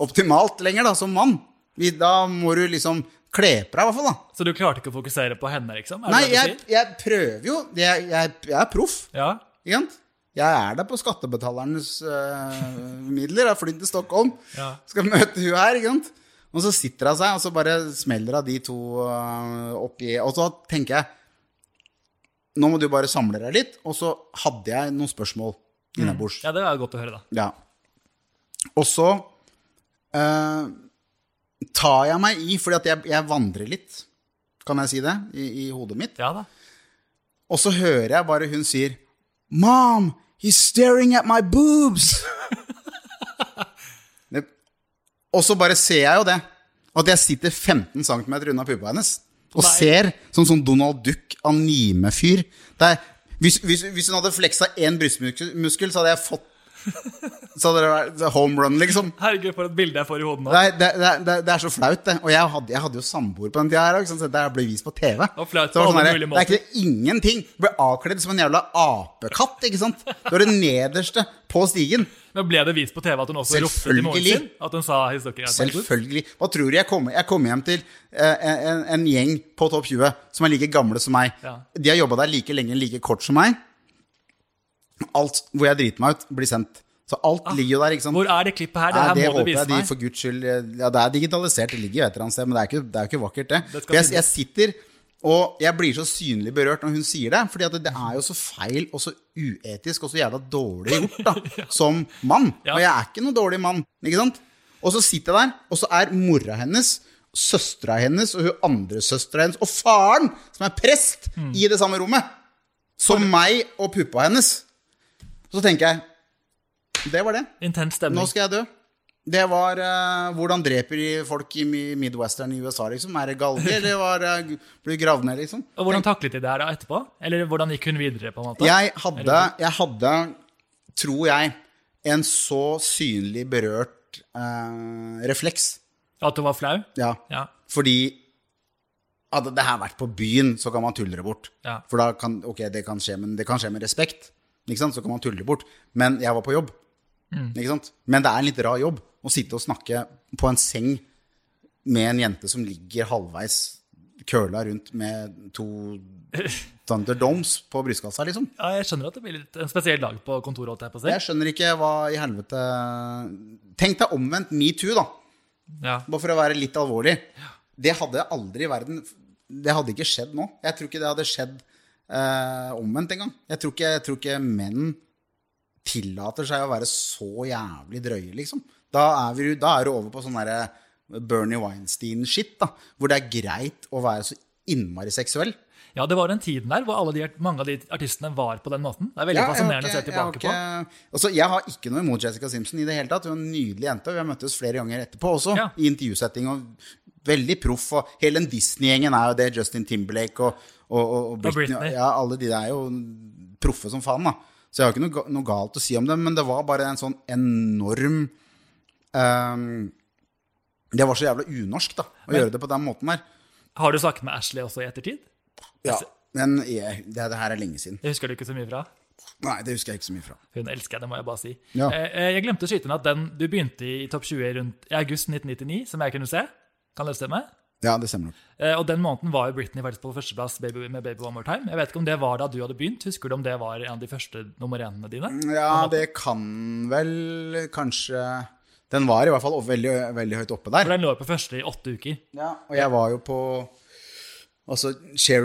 optimalt lenger, da, som mann. Vi, da må du liksom kle på deg, i hvert fall. da Så du klarte ikke å fokusere på henne, liksom? Nei, jeg, jeg prøver jo. Jeg, jeg, jeg er proff. Ja. Ikke sant? Jeg er der på skattebetalernes uh, midler. Jeg har flydd til Stockholm. Ja. Skal møte hun her, ikke sant? Og så sitter hun seg, og så bare smeller hun de to uh, oppi Og så tenker jeg Nå må du bare samle deg litt. Og så hadde jeg noen spørsmål innabords. ja, det er godt å høre, da. Ja. Og så uh, tar jeg meg i, fordi at jeg, jeg vandrer litt, kan jeg si det, i, i hodet mitt. Ja da. Og så hører jeg bare hun sier Mom, he's staring at my boobs. [laughs] Og så bare ser jeg jo det. At jeg sitter 15 cm unna puppa hennes. Og Nei. ser som sånn Donald Duck anime-fyr. Hvis, hvis, hvis hun hadde fleksa én brystmuskel, så hadde jeg fått [laughs] Så hadde det vært home run, liksom. Herregud, for et bilde jeg får i hodet nå. Det det, det, det, det er så flaut, det. Og jeg hadde, jeg hadde jo samboer på den tida her òg, sånn her ble vist på TV. Og flaut det på alle sånn mulige Det er ikke ingenting. Du ble avkledd som en jævla apekatt, ikke sant. Du er det nederste på stigen. Men ble det vist på TV at hun også ropte i moren sin? At hun sa? Selvfølgelig. Hva tror du jeg kommer Jeg kommer hjem til En, en, en gjeng på topp 20 som er like gamle som meg. Ja. De har jobba der like lenge, like kort som meg. Alt hvor jeg driter meg ut, blir sendt. Så alt ligger jo der, ikke sant. Ah. Hvor er det klippet her? Det Nei, her det må du vise jeg de meg. for guds skyld Ja, det er digitalisert, det ligger jo et eller annet sted, men det er ikke, det er ikke vakkert, det. Det jeg, jeg sitter og jeg blir så synlig berørt når hun sier det, fordi det er jo så feil og så uetisk og så jævla dårlig gjort da, [laughs] som mann. Ja. Og jeg er ikke noen dårlig mann, ikke sant? Og så sitter jeg der, og så er mora hennes, søstera hennes og hun andre søstera hennes og faren, som er prest, Mm. i det samme rommet. Som meg og puppa hennes. Så tenker jeg Det var det. Intens Nå skal jeg dø. Det var uh, hvordan dreper de folk i Midwestern i USA, liksom? Er det galge, [laughs] eller var uh, blir du gravd ned, liksom? Og hvordan taklet de det her da etterpå? Eller hvordan gikk hun videre? på en måte? Jeg hadde, jeg hadde, tror jeg, en så synlig berørt uh, refleks. At hun var flau? Ja. Ja. Fordi hadde det her vært på byen, så kan man tulle det bort. Ja. For da kan Ok, det kan skje, men det kan skje med respekt. Ikke sant? Så kan man tulle bort. Men jeg var på jobb. Mm. Ikke sant? Men det er en litt rar jobb å sitte og snakke på en seng med en jente som ligger halvveis køla rundt med to [laughs] Thunderdomes på brystkassa, liksom. ja, jeg skjønner at det blir litt en spesiell dag på kontoret. jeg på seg. Jeg skjønner ikke hva i helvete Tenk deg omvendt metoo, da. Ja. Bare for å være litt alvorlig. Det hadde aldri i verden Det hadde ikke skjedd nå. Jeg tror ikke det hadde skjedd eh, omvendt engang. Jeg, tror ikke- jeg tror ikke menn tillater seg å være så jævlig drøye, liksom. Da er, vi, da er du over på sånn derre Bernie Weinstein-shit, da. Hvor det er greit å være så innmari seksuell. ja, det var den tiden der hvor de, mange av de artistene var på den måten. Det er veldig Ja, fascinerende okay, å se tilbake okay. på. Altså, jeg har ikke noe imot Jessica Simpson i det hele tatt. Hun er en nydelig jente. Vi har møttes flere ganger etterpå også, Ja. i intervjusetting. Og veldig proff. Og hele den Disney-gjengen er jo det. Justin Timberlake og, og, og, og Britney. Britney. Ja, alle de der er jo proffe som faen, da. Så jeg har ikke noe, noe galt å si om dem, men det var bare en sånn enorm um, Det var så jævla unorsk, da, å gjøre det på den måten der. Har du snakket med Ashley også i ettertid? Ja, men jeg, det, det her er lenge siden. Det husker du ikke så mye fra? Nei, det husker jeg ikke så mye fra. Hun elsker jeg, det må jeg bare si. Ja. Eh, eh, Jeg glemte å skyte inn at den du begynte i topp 20 rundt i august 1999, som jeg kunne se. Kan det stemme? Ja, det stemmer nok. Eh, Og den måneden var jo Britney faktisk på førsteplass baby, med 'Baby One More Time'. Jeg vet ikke om det var da du hadde begynt. Husker du om det var en av de første nummer énene dine? Ja, det kan vel kanskje Den var i hvert fall veldig, veldig høyt oppe der. For den lå jo på første i åtte uker. Ja, og jeg var jo på altså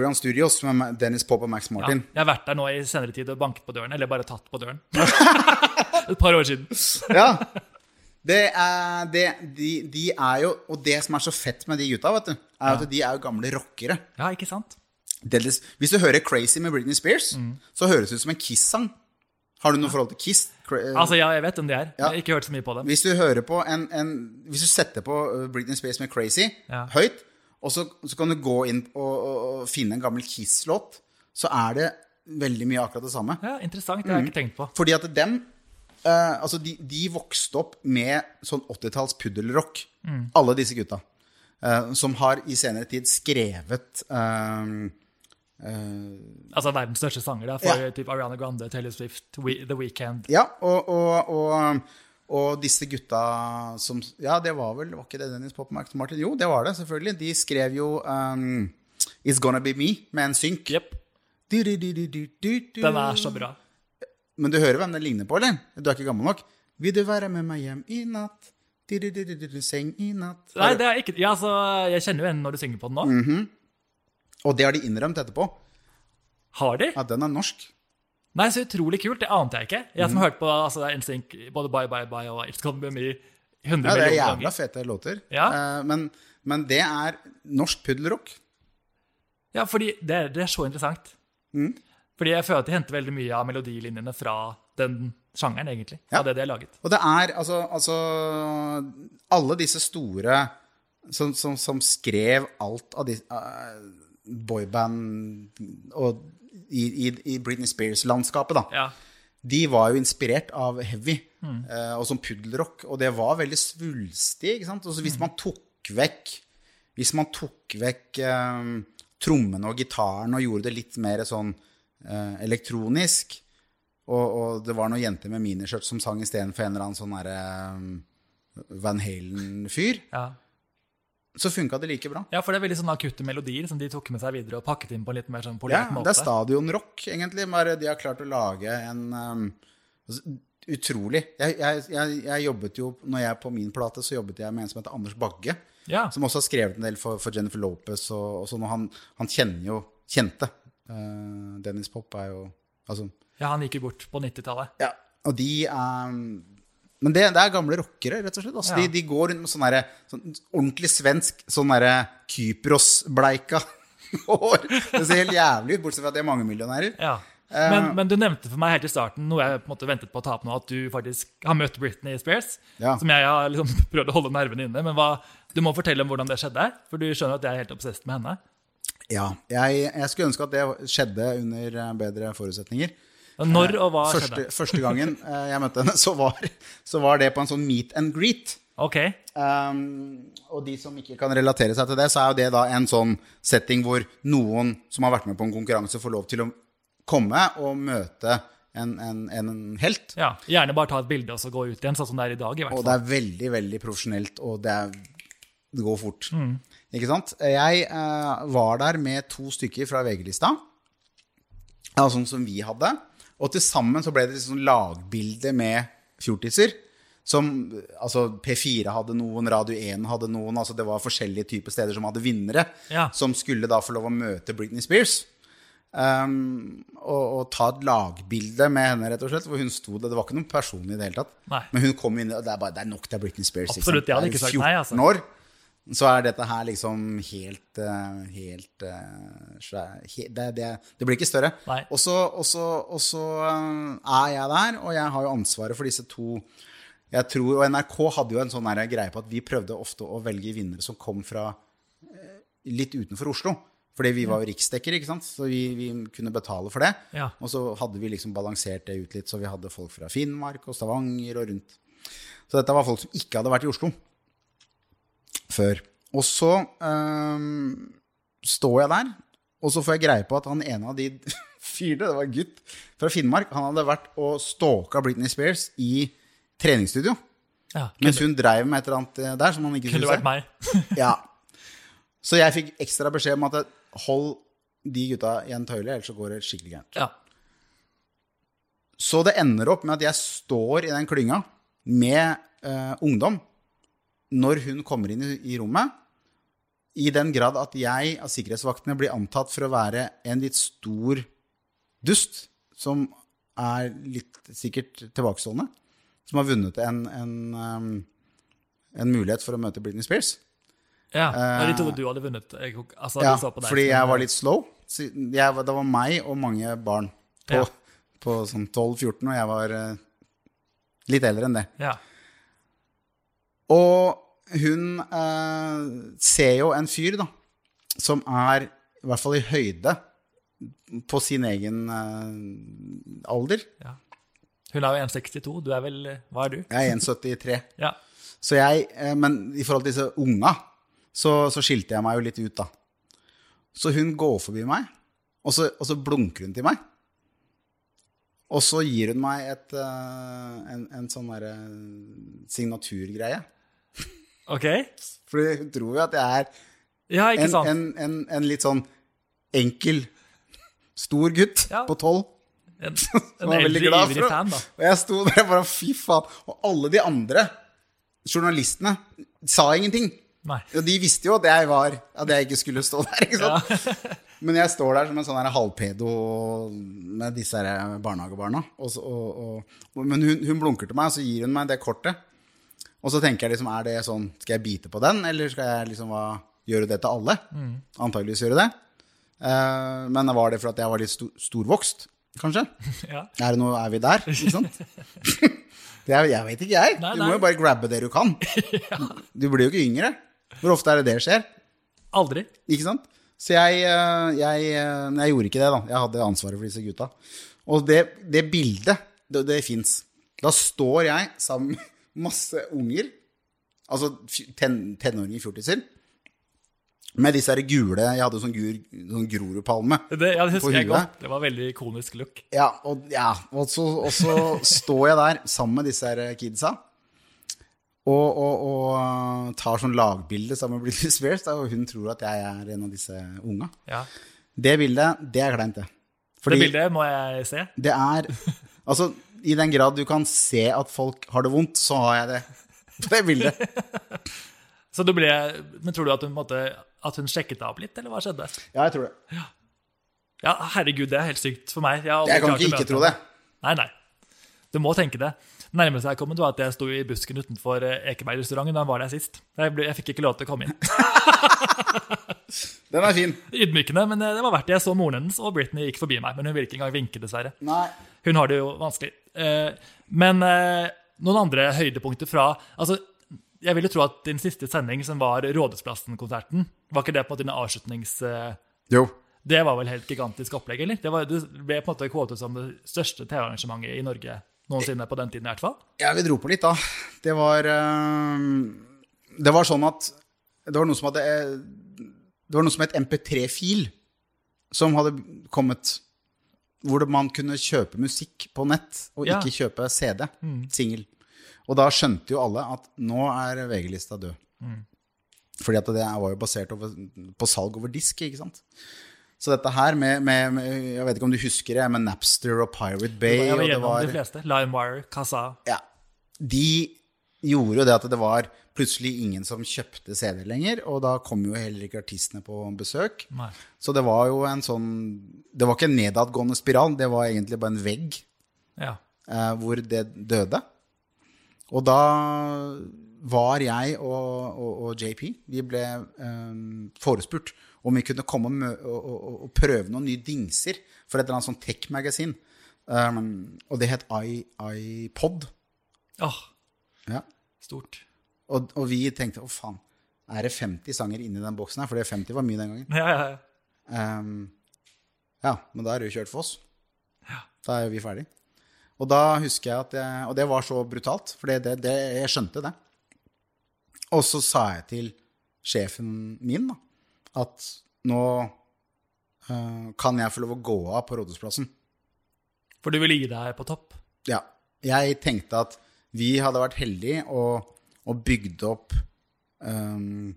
on Studios med Dennis Pope og Max Ja. Martin. Jeg har vært der nå i senere tid og banket på døren, eller bare tatt på døren. [laughs] Et par år siden. Ja. Det er, det, de, de er jo Og det som er så fett med de gutta, vet du, er ja. at de er jo gamle rockere. Ja, ikke sant? Dennis, hvis du hører 'Crazy' med Britney Spears, så høres det ut som en Kiss-sang. Har du noe forhold til Kiss? Eh, Altså, ja, jeg vet hvem de er. Ja. Jeg har ikke hørt så mye på dem. Hvis du på en, en Hvis du setter på uh, Britney Spears med 'Crazy' Ja. høyt, og så, så kan du gå inn og, og, og finne en gammel Kiss-låt, så er det veldig mye akkurat det samme. Ja, Interessant, det har jeg ikke tenkt på. Fordi at dem eh, Altså, de, de vokste opp med sånn 80-talls puddelrock. Alle disse gutta. Uh, som har i senere tid skrevet uh, Altså verdens største sanger, da, for Ja. typ Ariana Grande, Taylor Swift, We, The Weeknd. Ja, og, og, og, og disse gutta som Ja, det var vel Var ikke det Dennis Pop og Martin? Jo, det var det, selvfølgelig. De skrev jo um, It's Gonna Be Me med en synk. Du, du, du, du. Den er så bra. Men du hører hvem den ligner på, eller? Du er ikke gammel nok? Vil du være med meg hjem i natt? Du, du, du, seng i natt? Nei, det er ikke Ja, altså, jeg kjenner jo henne når du synger på den nå. Mm. Og det har de innrømt etterpå, Har de? at den er norsk. Nei, så utrolig kult. Det ante jeg ikke. Jeg som Mm. har hørt på altså, NSYNC, både Bye Bye Bye og It's Gonna Be Me 100 Ja, det er jævla fete låter. Ja. Uh, men, men det er norsk puddelrock. Ja, fordi det, det er så interessant. Mm. Fordi jeg føler at de henter veldig mye av melodilinjene fra den sjangeren, egentlig. Ja. Av det de har laget. Og det er altså, altså Alle disse store som, som, som skrev alt av de uh, boyband og i, i, i Britney Spears-landskapet, da. Ja. De var jo inspirert av heavy eh, og som puddelrock, og det var veldig svulstig. ikke sant? Og så hvis man tok vekk Hvis man tok vekk um, trommene og gitaren og gjorde det litt mer sånn eh, elektronisk, og, og det var noen jenter med miniskjørt som sang istedenfor en eller annen sånn derre eh, Van Halen-fyr, Ja. så funka det like bra. ja, for det er veldig sånne akutte melodier som de tok med seg videre og pakket inn på en litt mer sånn Ja, polert det er stadionrock, egentlig. Bare de har klart å lage en um, Utrolig. Jeg, jeg, jeg, jeg jobbet jo, når jeg på min plate, så jobbet jeg med en som heter Anders Bagge. Ja. Som også har skrevet en del for, for Jennifer Lopez og, og sånn. Og han, han jo Kjente. Eh, Dennis Pop er jo Altså ja, han gikk jo bort på 90-tallet. Ja. Og de er Men det, det er gamle rockere, rett og slett. Altså, Ja. de, de går rundt med sånn derre sånn ordentlig svensk sånn derre Kypros-bleika [laughs] hår. Det ser helt jævlig ut, bortsett fra at de er mangemillionærer. Ja. Eh. Men, men du nevnte for meg helt i starten noe jeg på en måte ventet på å ta opp nå, at du faktisk har møtt Britney Spears. Ja. Som jeg har liksom [laughs] prøvd å holde nervene inne. Men hva, du må fortelle om hvordan det skjedde. For du skjønner at jeg er helt obsesst med henne. Ja. Jeg, jeg skulle ønske at det skjedde under eh, bedre forutsetninger. Når og hva Første, skjedde? første gangen eh, jeg møtte henne, så var, så var det på en sånn meet and greet. Ok, Um, og de som ikke kan relatere seg til det, så er jo det da en sånn setting hvor noen som har vært med på en konkurranse, får lov til å komme og møte en, en, en helt. ja. Gjerne bare ta et bilde og så gå ut igjen, sånn som det er i dag. i hvert fall. Og det er veldig, veldig profesjonelt, og det, er, det går fort. Ikke sant? Jeg eh, var der med to stykker fra VG-lista, ja, sånn som vi hadde. Og til sammen så ble det liksom lagbilde med fjortiser. Som, altså P4 hadde noen, Radio 1 hadde noen. altså Det var forskjellige typer steder som hadde vinnere. Ja. Som skulle da få lov å møte Britney Spears. Um, og, og ta et lagbilde med henne, rett og slett. Hvor hun sto det. Det var ikke noen personlig i det hele tatt. Nei. Men hun kom inn, og det er, bare, det er nok er Britney Spears. Absolutt, jeg hadde ikke sagt nei, altså. 14 år, så er dette her liksom helt eh, Helt eh, det, det, det blir ikke større. Og så, eh, er jeg der, og jeg har jo ansvaret for disse to jeg tror, Og NRK hadde jo en sånn greie på at vi prøvde ofte å velge vinnere som kom fra litt utenfor Oslo. Fordi vi var jo riksdekker, ikke sant? så vi, vi kunne betale for det. Ja. Og så hadde vi liksom balansert det ut litt, så vi hadde folk fra Finnmark og Stavanger og rundt. Så dette var folk som ikke hadde vært i Oslo før. Og så øhm, står jeg der, og så får jeg greie på at han ene av de [laughs] fyrene, det var en gutt fra Finnmark, han hadde vært og stalka Britney Spears i treningsstudio. ja. Mens hun dreiv med et eller annet eh, der som han ikke Kunne vært meg. [laughs] Ja. Så jeg fikk ekstra beskjed om at hold de gutta i en tøyle, ellers så går det skikkelig gærent. Ja. Så det ender opp med at jeg står i den klynga med uh, ungdom når hun kommer inn i, rommet, i den grad at jeg av sikkerhetsvaktene blir antatt for å være en litt stor dust, som er litt sikkert tilbakestående, som har vunnet en, en, um, en mulighet for å møte Britney Spears. ja. Og de trodde du hadde vunnet. Jeg, altså, Ja, deg fordi jeg var litt slow. Jeg, det var meg og mange barn på, Ja. på sånn 12-14, og jeg var eh, litt eldre enn det. Ja. Og hun eh, ser jo en fyr, da, som er i hvert fall i høyde på sin egen eh, alder. ja. Hun er jo 1,62. Du er vel Hva er du? Jeg er 1,73. [laughs] Ja. Så jeg, eh, men i forhold til disse unga, så, så skilte jeg meg jo litt ut, da. Så hun går forbi meg, og så, og så blunker hun til meg. Og så gir hun meg et, eh, en, en sånn derre signaturgreie. Ok. For hun tror jo at jeg er Ja, en, sant? en, en, en litt sånn enkel, stor gutt Ja. på tolv. En, [laughs] en var veldig eldre, glad ivrig for fan, da. Og jeg sto der og bare fy faen. Og alle de andre journalistene sa ingenting. Nei. Og de visste jo at jeg var At jeg ikke skulle stå der. ikke sant? [laughs] Men jeg står der som en sånn halvpedo med disse barnehagebarna. Og så, og, og, men hun, hun blunker til meg, og så gir hun meg det kortet. Og så tenker jeg liksom, er det sånn Skal jeg bite på den, eller skal jeg liksom hva, gjøre det til alle? Antageligvis gjøre det. Uh, men var det for at jeg var litt sto, storvokst, kanskje? [laughs] Ja. Er, noe, er vi der? Ikke sant? [laughs] det er, jeg vet ikke, jeg. Nei, Du nei. må jo bare grabbe det du kan. [laughs] Du blir jo ikke yngre. Hvor ofte er det det skjer? Aldri. Ikke sant? Så jeg, eh, jeg, eh, jeg gjorde ikke det, da. Jeg hadde ansvaret for disse gutta. Og det, det bildet, det, det fins. Da står jeg sammen masse unger, altså ten, tenåringer, fjortiser, med disse her gule Jeg hadde sånn, gur, sånn Grorudpalme. Det, ja, det På huet. godt. Det var veldig ikonisk look. Ja, og, ja, og, så, og så står jeg der sammen med disse her kidsa. Og, og, og tar sånn lagbilde sammen med Britney Spears, da, og hun tror at jeg er en av disse unga. Ja. Det bildet, det er kleint, det. Fordi Det bildet må jeg se. det er Altså, i den grad du kan se at folk har det vondt, så har jeg det på det bildet. [laughs] Så du ble, men tror du at hun, måtte, at hun sjekket deg opp litt, eller hva skjedde? Ja, jeg tror det. Ja, herregud, det er helt sykt for meg. Jeg, Jeg kan ikke ikke tro det. Nei, nei. Du må tenke det. Nærmest jeg kom, var at jeg sto i busken utenfor eh, Ekeberg-restauranten da jeg var der sist. Jeg, ble, jeg fikk ikke lov til å komme inn. [laughs] Den er fin. Ydmykende, men eh, det var verdt det. Jeg så moren hennes, og Britney gikk forbi meg. Men hun ville ikke engang vinke, dessverre. Nei. Hun har det jo vanskelig. Eh, Men eh, noen andre høydepunkter fra altså, Jeg vil jo tro at din siste sending, som var Rådhusplassen-konserten, var ikke det på en måte din avslutnings... eh, Jo. Det var vel helt gigantisk opplegg, eller? Det, var, det ble på en måte kvotet som det største TV-arrangementet i Norge noensinne på den tiden, i hvert fall. Ja, vi dro på litt, da. Det var Det var sånn at Det var noe som hadde Det var noe som het MP3-fil, som hadde kommet. Hvor man kunne kjøpe musikk på nett, og Ja. ikke kjøpe CD. Singel. Og da skjønte jo alle at nå er VG-lista død. Fordi at det var jo basert over, på salg over disk, ikke sant. Så dette her med, med, med Jeg vet ikke om du husker det, med Napster og Pirate Bay. Jeg var gjennom var, de fleste. LimeWire, Kassa. ja, de gjorde jo det at det var plutselig ingen som kjøpte CD lenger, og da kom jo heller ikke artistene på besøk. Nei. Så det var jo en sånn Det var ikke en nedadgående spiral, det var egentlig bare en vegg Ja. eh, hvor det døde. Og da var jeg og, og, og JP Vi ble eh, forespurt om vi kunne komme og, og, prøve noen nye dingser for et eller annet sånn tech-magasin. Um, og det het iPod. Åh, Ja. stort. Og, og vi tenkte å faen, er det 50 sanger inni den boksen her? For det 50 var mye den gangen. Ja, ja, ja. Um, ja, men da er det jo kjørt for oss. Da er vi ferdig. Og da husker jeg at jeg, Og det var så brutalt, for det, det, det, jeg skjønte det. Og så sa jeg til sjefen min da, at nå uh, kan jeg få lov å gå av på Rådhusplassen. For du ville gi deg på topp? Ja. Jeg tenkte at vi hadde vært heldige og, og bygde opp um,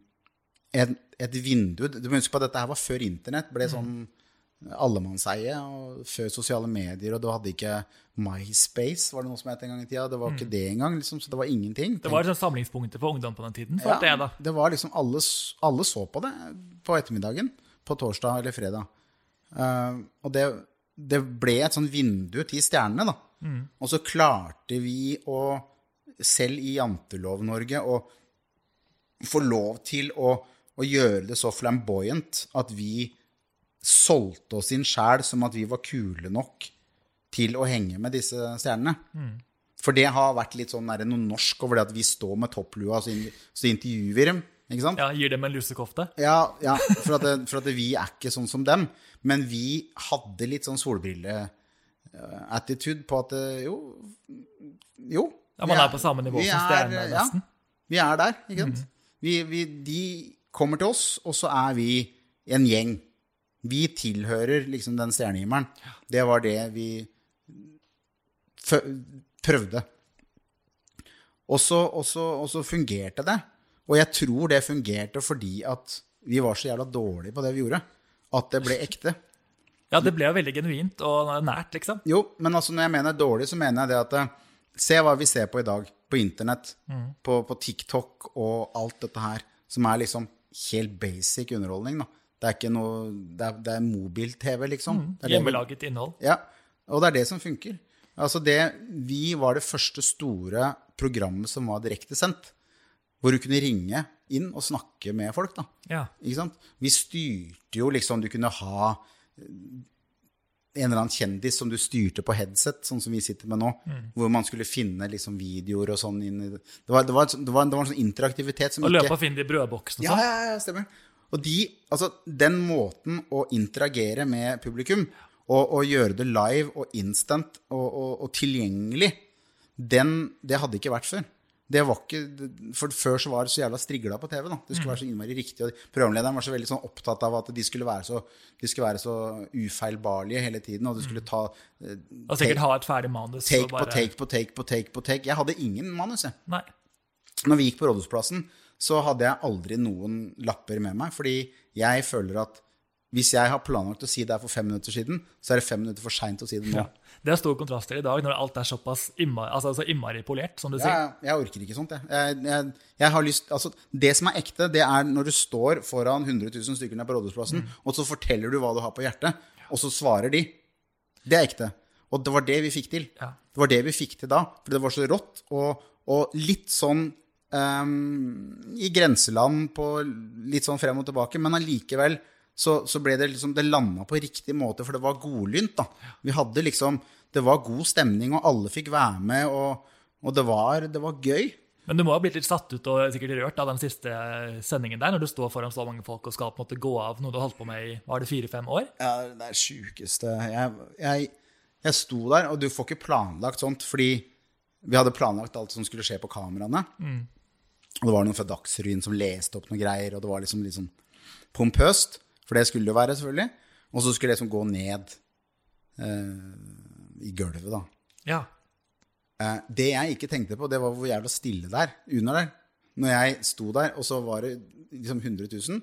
et, et vindu Du må huske på at dette her var før internett ble sånn allemannseie, og før sosiale medier, og du hadde ikke MySpace, var det noe som het en gang i tida. Det var ikke det engang, liksom, så det var ingenting. Det var et samlingspunktet for ungdom på den tiden? Ja, det, da. det var liksom alle, alle så på det på ettermiddagen. På torsdag eller fredag. Uh, og det, det ble et sånn vindu til stjernene, da. Og så klarte vi å, selv i Jantelov-Norge, å få lov til å, å gjøre det så flamboyant at vi solgte oss inn sjæl som at vi var kule nok til å henge med disse stjernene. For det har vært litt sånn der, noe norsk over det at vi står med topplua, så, in så intervjuer vi dem. Ikke sant? Ja, Gir dem en lusekofte? Ja, ja for, at det, for at vi er ikke sånn som dem. Men vi hadde litt sånn solbrille-attitude på at eh, jo Jo. Ja, Man er, er på samme nivå som er, nesten. ja, vi er der, ikke sant. Vi, vi, de kommer til oss, og så er vi en gjeng. Vi tilhører liksom den stjernehimmelen. Det var det vi prøvde. Og så, og, så, og så fungerte det. Og jeg tror det fungerte fordi at vi var så jævla dårlige på det vi gjorde. At det ble ekte. Ja, det ble jo veldig genuint og nært, liksom. Jo, men altså når jeg mener dårlig, så mener jeg det at eh, Se hva vi ser på i dag. På internett. På, på TikTok og alt dette her. Som er liksom helt basic underholdning. da. Det er ikke noe Det er, det er mobil-TV, liksom. Det er Hjemmelaget innhold. Ja, og det er det som funker. Altså det, vi var det første store programmet som var direktesendt. Hvor du kunne ringe inn og snakke med folk. da. Ja. Ikke sant? Vi styrte jo liksom Du kunne ha en eller annen kjendis som du styrte på headset, sånn som vi sitter med nå. Hvor man skulle finne liksom videoer og sånn inn i det. Var, det var, det var, det var en sånn interaktivitet som Og ikke løpe og finne de brødboksene og ja, sånn. ja, ja, stemmer. Og de, altså, den måten å interagere med publikum og, og gjøre det live og instant og, og, og tilgjengelig, den, det hadde ikke vært før. Det var ikke, for Før så var det så jævla strigla på TV. da. Det skulle være så innmari riktig. og Programlederen var så veldig sånn opptatt av at de skulle være så, de skulle være så ufeilbarlige hele tiden. Og du skulle ta uh, Og sikkert ha et ferdig manus. take og på take på take på take. på take. Jeg hadde ingen manus. jeg Nei. når vi gikk på Rådhusplassen, så hadde jeg aldri noen lapper med meg. Fordi jeg føler at hvis jeg har planlagt å si det her for fem minutter siden, så er det fem minutter for seint å si det nå. Ja. Det er stor kontrast til i dag, når alt er såpass innmari, altså, så innmari polert, som du sier. Jeg, orker ikke sånt, jeg. Jeg, jeg, jeg har lyst, altså, det som er ekte, det er når du står foran 100 000 stykker nede på Rådhusplassen, og så forteller du hva du har på hjertet, og så svarer de. Det er ekte. Og det var det vi fikk til. Ja. Det var det vi fikk til da. For det var så rått, og, og litt sånn um, i grenseland på litt sånn frem og tilbake, men allikevel så, så ble det liksom Det landa på riktig måte, for det var godlynt, da. Vi hadde liksom Det var god stemning, og alle fikk være med, og, og det, var, det var gøy. Men du må ha blitt litt satt ut og sikkert rørt av den siste sendingen der, når du står foran så mange folk og skal på en måte gå av noe du har holdt på med i var det fire-fem år? Ja, det er sjukeste jeg, jeg, jeg sto der, og du får ikke planlagt sånt, fordi vi hadde planlagt alt som skulle skje på kameraene. Og det var noen fra Dagsrevyen som leste opp noen greier, og det var liksom sånn pompøst. For det skulle det jo være, selvfølgelig. Og så skulle det liksom gå ned eh, i gulvet, da. Ja. Eh, det jeg ikke tenkte på, det var hvor jævla stille der, under der. Når jeg sto der, og så var det liksom 100 000.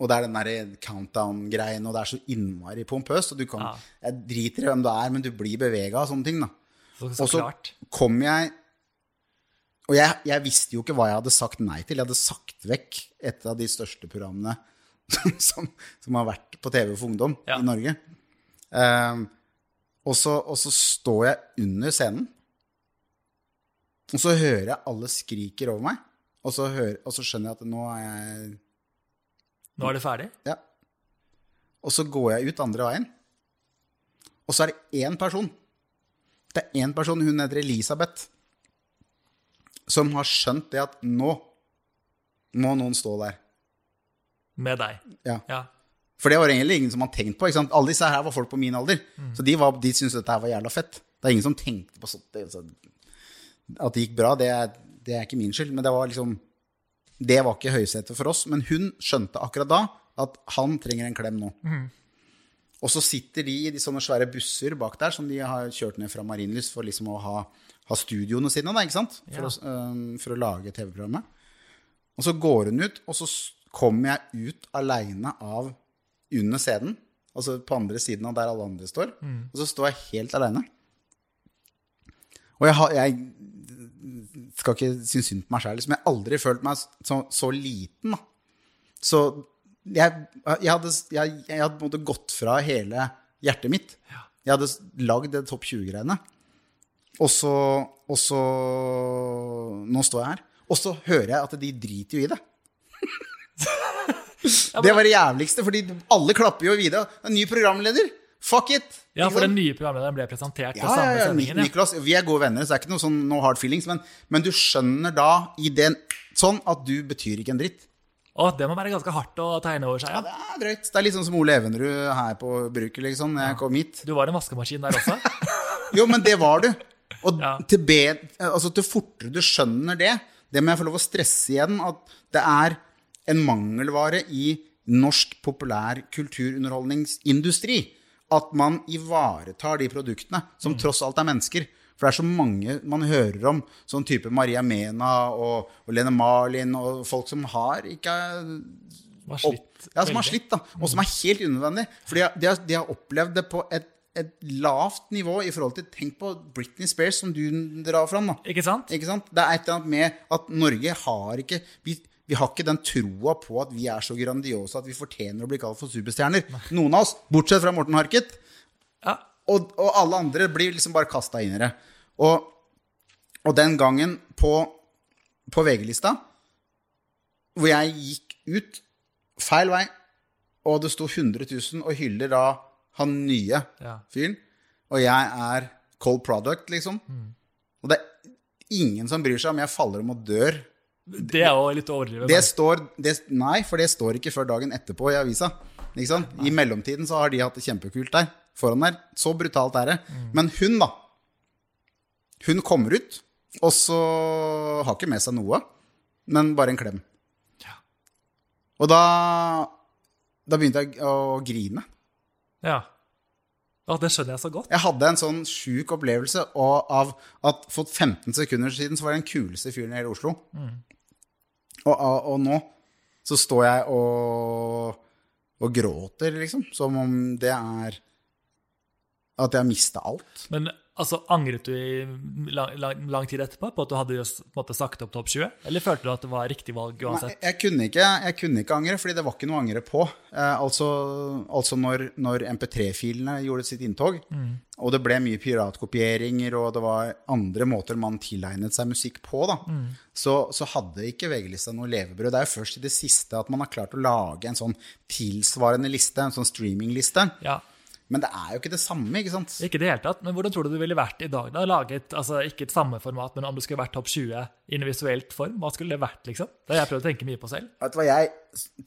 Og det er den der countdown-greien, og det er så innmari pompøst. Og du kan, Ja. Jeg driter i hvem du er, men du blir bevega av sånne ting. da. Så, så Og så klart. kom jeg Og jeg, jeg visste jo ikke hva jeg hadde sagt nei til. Jeg hadde sagt vekk et av de største programmene [laughs] som, som har vært på TV for ungdom Ja. i Norge. Um, og, så, og så står jeg under scenen, og så hører jeg alle skriker over meg. Og så, hører, og så skjønner jeg at nå er jeg Nå er det ferdig? ja. Og så går jeg ut andre veien. Og så er det én person. Det er én person, hun heter Elisabeth, som har skjønt det at nå må noen stå der. Med deg. Ja. Ja. For det var egentlig ingen som hadde tenkt på. Alle disse her var folk på min alder. Så de, var, de syntes dette her var jævla fett. Det er ingen som tenkte på sånt. det- At det gikk bra, det er, det er ikke min skyld. Men det var liksom Det var ikke høysetet for oss. Men hun skjønte akkurat da at han trenger en klem nå. Og så sitter de i de sånne svære busser bak der som de har kjørt ned fra Marienlyst for liksom å ha, ha studioene sine, da, ikke sant? For, Ja. å, um, for å lage TV-programmet. Og så går hun ut, og så kommer jeg ut aleine av under scenen. Altså på andre siden av der alle andre står. Og så står jeg helt aleine. Og jeg, har, jeg skal ikke synes synd på meg sjøl, liksom. Jeg har aldri følt meg så, så liten, da. Så jeg, jeg, hadde, jeg, jeg hadde på en måte gått fra hele hjertet mitt. Jeg hadde lagd det topp 20-greiene. Og så, og så Nå står jeg her. Og så hører jeg at de driter jo i det. [laughs] det var det jævligste, fordi alle klapper jo videre. En ny programleder. Fuck it! ja, for den nye programlederen ble presentert på Ja, samme ja, ja. sendingen. Niklas, vi er gode venner, så det er ikke noe sånn no hard feelings. Men, men du skjønner da i den sånn at du betyr ikke en dritt. Å, det må være ganske hardt å tegne over seg. Ja, Ja. det er drøyt. Det er litt sånn som Ole Evenrud her på bruket, liksom, når jeg kom hit. Du var en vaskemaskin der også. [laughs] Jo, men det var du. Og Ja. til, be, altså, til fortere du skjønner det, det må jeg få lov å stresse igjen, at det er en mangelvare i norsk populær kulturunderholdningsindustri. At man ivaretar de produktene, som tross alt er mennesker. For det er så mange man hører om, sånn type Maria Mena og, og Lene Marlin, og folk som har ikke opp, slitt ja, som har slitt, da. Og som er helt unødvendig. For de har, de de har opplevd det på et, et lavt nivå i forhold til Tenk på Britney Spears, som du drar fram. da. Ikke sant? Ikke sant? Det er et eller annet med at Norge har ikke vi, vi har ikke den troa på at vi er så grandiose at vi fortjener å bli kalt for superstjerner. Noen av oss, bortsett fra Morten Harket. Ja. Og, og alle andre blir liksom bare kasta inn i det. Og, og den gangen på, på VG-lista, hvor jeg gikk ut feil vei, og det sto 100 000 og hyller da han nye Ja. fyren, og jeg er cold product, liksom. Og det er ingen som bryr seg om jeg faller om og dør. Det er jo litt å overdrive. Det står, det, nei, for det står ikke før dagen etterpå i avisa. I mellomtiden så har de hatt det kjempekult der. Foran der. Så brutalt er det. Men hun, da. Hun kommer ut, og så har ikke med seg noe, men bare en klem. Ja. Og da, da begynte jeg å grine. Ja. Å, det skjønner jeg så godt. Jeg hadde en sånn sjuk opplevelse av at for 15 sekunder siden så var jeg den kuleste fyren i hele Oslo. Og, og, og nå så står jeg og, og gråter, liksom. Som om det er At jeg har mista alt. Men altså, angret du i lang, lang, lang tid etterpå på at du hadde just, måte, sagt opp topp 20? Eller følte du at det var riktig valg Nei, uansett? jeg, kunne ikke, jeg kunne ikke angre, fordi det var ikke noe å angre på. Eh, altså, altså når, når MP3-filene gjorde sitt inntog, og det ble mye piratkopieringer, og det var andre måter man tilegnet seg musikk på, da, så, så hadde ikke VG-lista noe levebrød. Det er jo først i det siste at man har klart å lage en sånn tilsvarende liste, en sånn streamingliste. Ja. Men det er jo ikke det samme, ikke sant? Ikke det hele tatt. Men hvordan tror du du ville vært i dag? da? Laget, altså Ikke et samme format, men om du skulle vært topp 20 i en visuelt form? Hva skulle det vært, liksom? Det har jeg prøvd å tenke mye på selv. Vet du hva jeg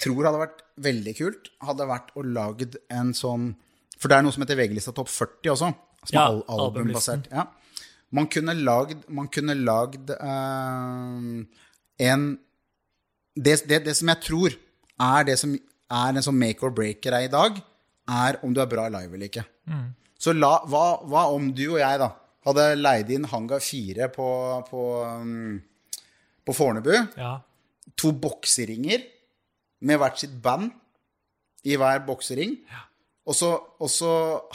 tror hadde vært veldig kult? Hadde vært å lage en sånn For det er noe som heter VG-lista Topp 40 også. Som Ja, er al albumbasert. Ja. Man kunne lagd, man kunne lagd eh, en det, det, det som jeg tror er det som er en sånn make or breaker i dag, er om du er bra live eller ikke. Så la, hva, hva om du og jeg da hadde leid inn Hangar 4 på, på, um, på Fornebu? Ja. to bokseringer med hvert sitt band i hver boksering. Og, så, og så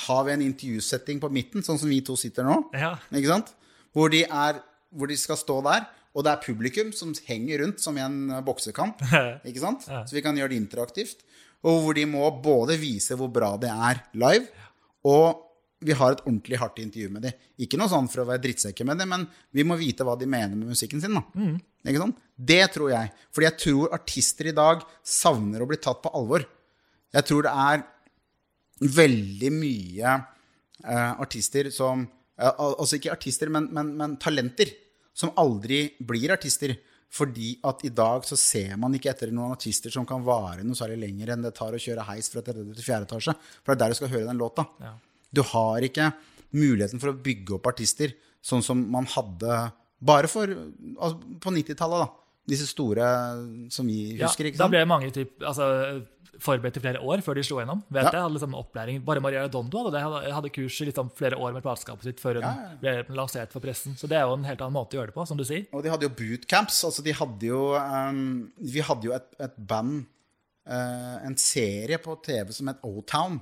har vi en intervjusetting på midten, sånn som vi to sitter nå. Ja. Ikke sant? Hvor de, er, hvor de skal stå der, og det er publikum som henger rundt som i en boksekamp. [laughs] Ikke sant? Så vi kan gjøre det interaktivt. Og hvor de må både vise hvor bra det er live, og vi har et ordentlig hardt intervju med dem. Ikke noe sånn for å være drittsekker med dem, men vi må vite hva de mener med musikken sin. Ikke sant? Det tror jeg. Fordi jeg tror artister i dag savner å bli tatt på alvor. Jeg tror det er veldig mye eh, artister som eh, Altså ikke artister, men, men, men talenter. Som aldri blir artister. Fordi at i dag så ser man ikke etter noen artister som kan vare noe særlig lenger enn det tar å kjøre heis fra tredje til fjerde etasje. For det er der du skal høre den låta. Ja. Du har ikke muligheten for å bygge opp artister sånn som man hadde bare for altså, på 90-tallet, da. Disse store som vi Ja, husker, sant? da ble mange typ, altså, forberedt i flere år før de slo gjennom. Vet Ja. jeg, hadde liksom opplæring. Bare Maria Dondo hadde, det, hadde, kurs i liksom flere år med plateskapet sitt før hun Ja, ja. ble lansert for pressen. Så det er jo en helt annen måte å gjøre det på, som du sier. Og de hadde jo bootcamps. Altså de hadde jo um, Vi hadde jo et, et band, uh, en serie på TV som het O-Town,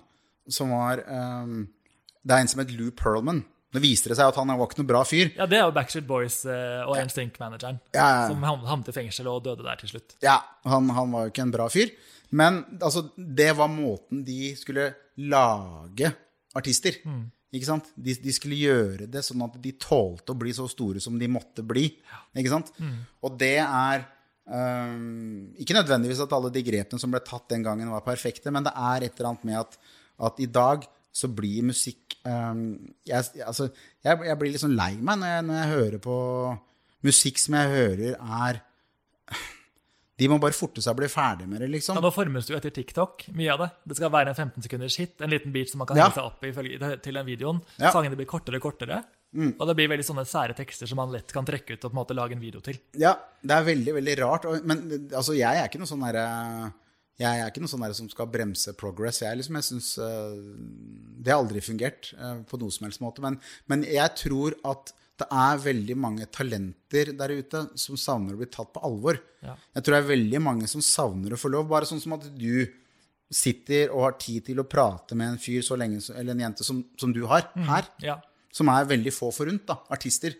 som var um, Det er en som het Lou Pearlman. Nå viste det seg at han var ikke noe bra fyr. Ja, det er jo Backstreet Boys uh, og NSYNC-manageren Ja, som havnet i fengsel og døde der til slutt. Ja, han, han var jo ikke en bra fyr. Men altså, det var måten de skulle lage artister. Ikke sant? De, de skulle gjøre det sånn at de tålte å bli så store som de måtte bli. Ikke sant? Og det er um, Ikke nødvendigvis at alle de grepene som ble tatt den gangen, var perfekte, men det er et eller annet med at, at i dag så blir musikk um, jeg, altså, jeg, jeg blir litt sånn lei meg når jeg, når jeg hører på musikk som jeg hører er de må bare forte seg og bli ferdig med det, liksom. Ja, nå formes du etter TikTok, mye av det. Det skal være en 15 sekunders hit, en liten beat som man kan Ja. henge seg opp i til den videoen. Ja. Mm. Sangene blir kortere og kortere. Og det blir veldig sånne sære tekster som man lett kan trekke ut og på en måte lage en video til. Ja, det er veldig, veldig rart. Men altså, jeg er ikke noe sånn herre jeg er ikke noe sånn som skal bremse progress. Jeg, liksom, jeg synes, øh, Det har aldri fungert øh, på noe som helst måte. Men, men jeg tror at det er veldig mange talenter der ute som savner å bli tatt på alvor. Ja. Jeg tror det er veldig mange som savner å få lov. Bare sånn som at du sitter og har tid til å prate med en fyr så lenge, eller en jente som, som du har her. Ja. som er veldig få forunt, da, artister,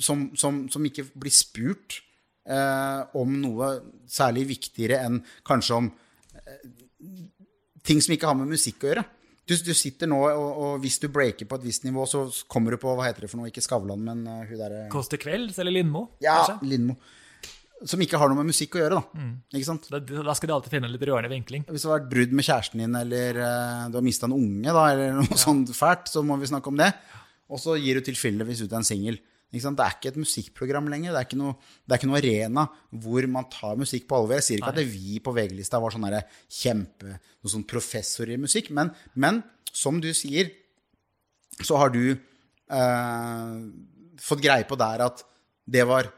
som, som, som ikke blir spurt eh, om noe særlig viktigere enn kanskje om eh, ting som ikke har med musikk å gjøre. Du, du sitter nå, og, og hvis du breaker på et visst nivå, så kommer du på hva heter det for noe, ikke Skavlan, men uh, hun derre Kåss kvelds eller Lindmo, Ja, kanskje? Lindmo. Som ikke har noe med musikk å gjøre, da. Mm. Ikke sant? Da, da skal de alltid finne en litt rørende vinkling. Hvis det har vært brudd med kjæresten din, eller uh, du har mista en unge, da, eller noe sånt fælt, så må vi snakke om det. Og så gir du tilfeldigvis ut en singel. Det er ikke et musikkprogram lenger. Det er ikke, noe, det er ikke noe arena hvor man tar musikk på alvor. Jeg sier ikke at vi på VG-lista var sånne kjempe noen sånn professor i musikk, men, men som du sier, så har du eh, fått greie på der at det var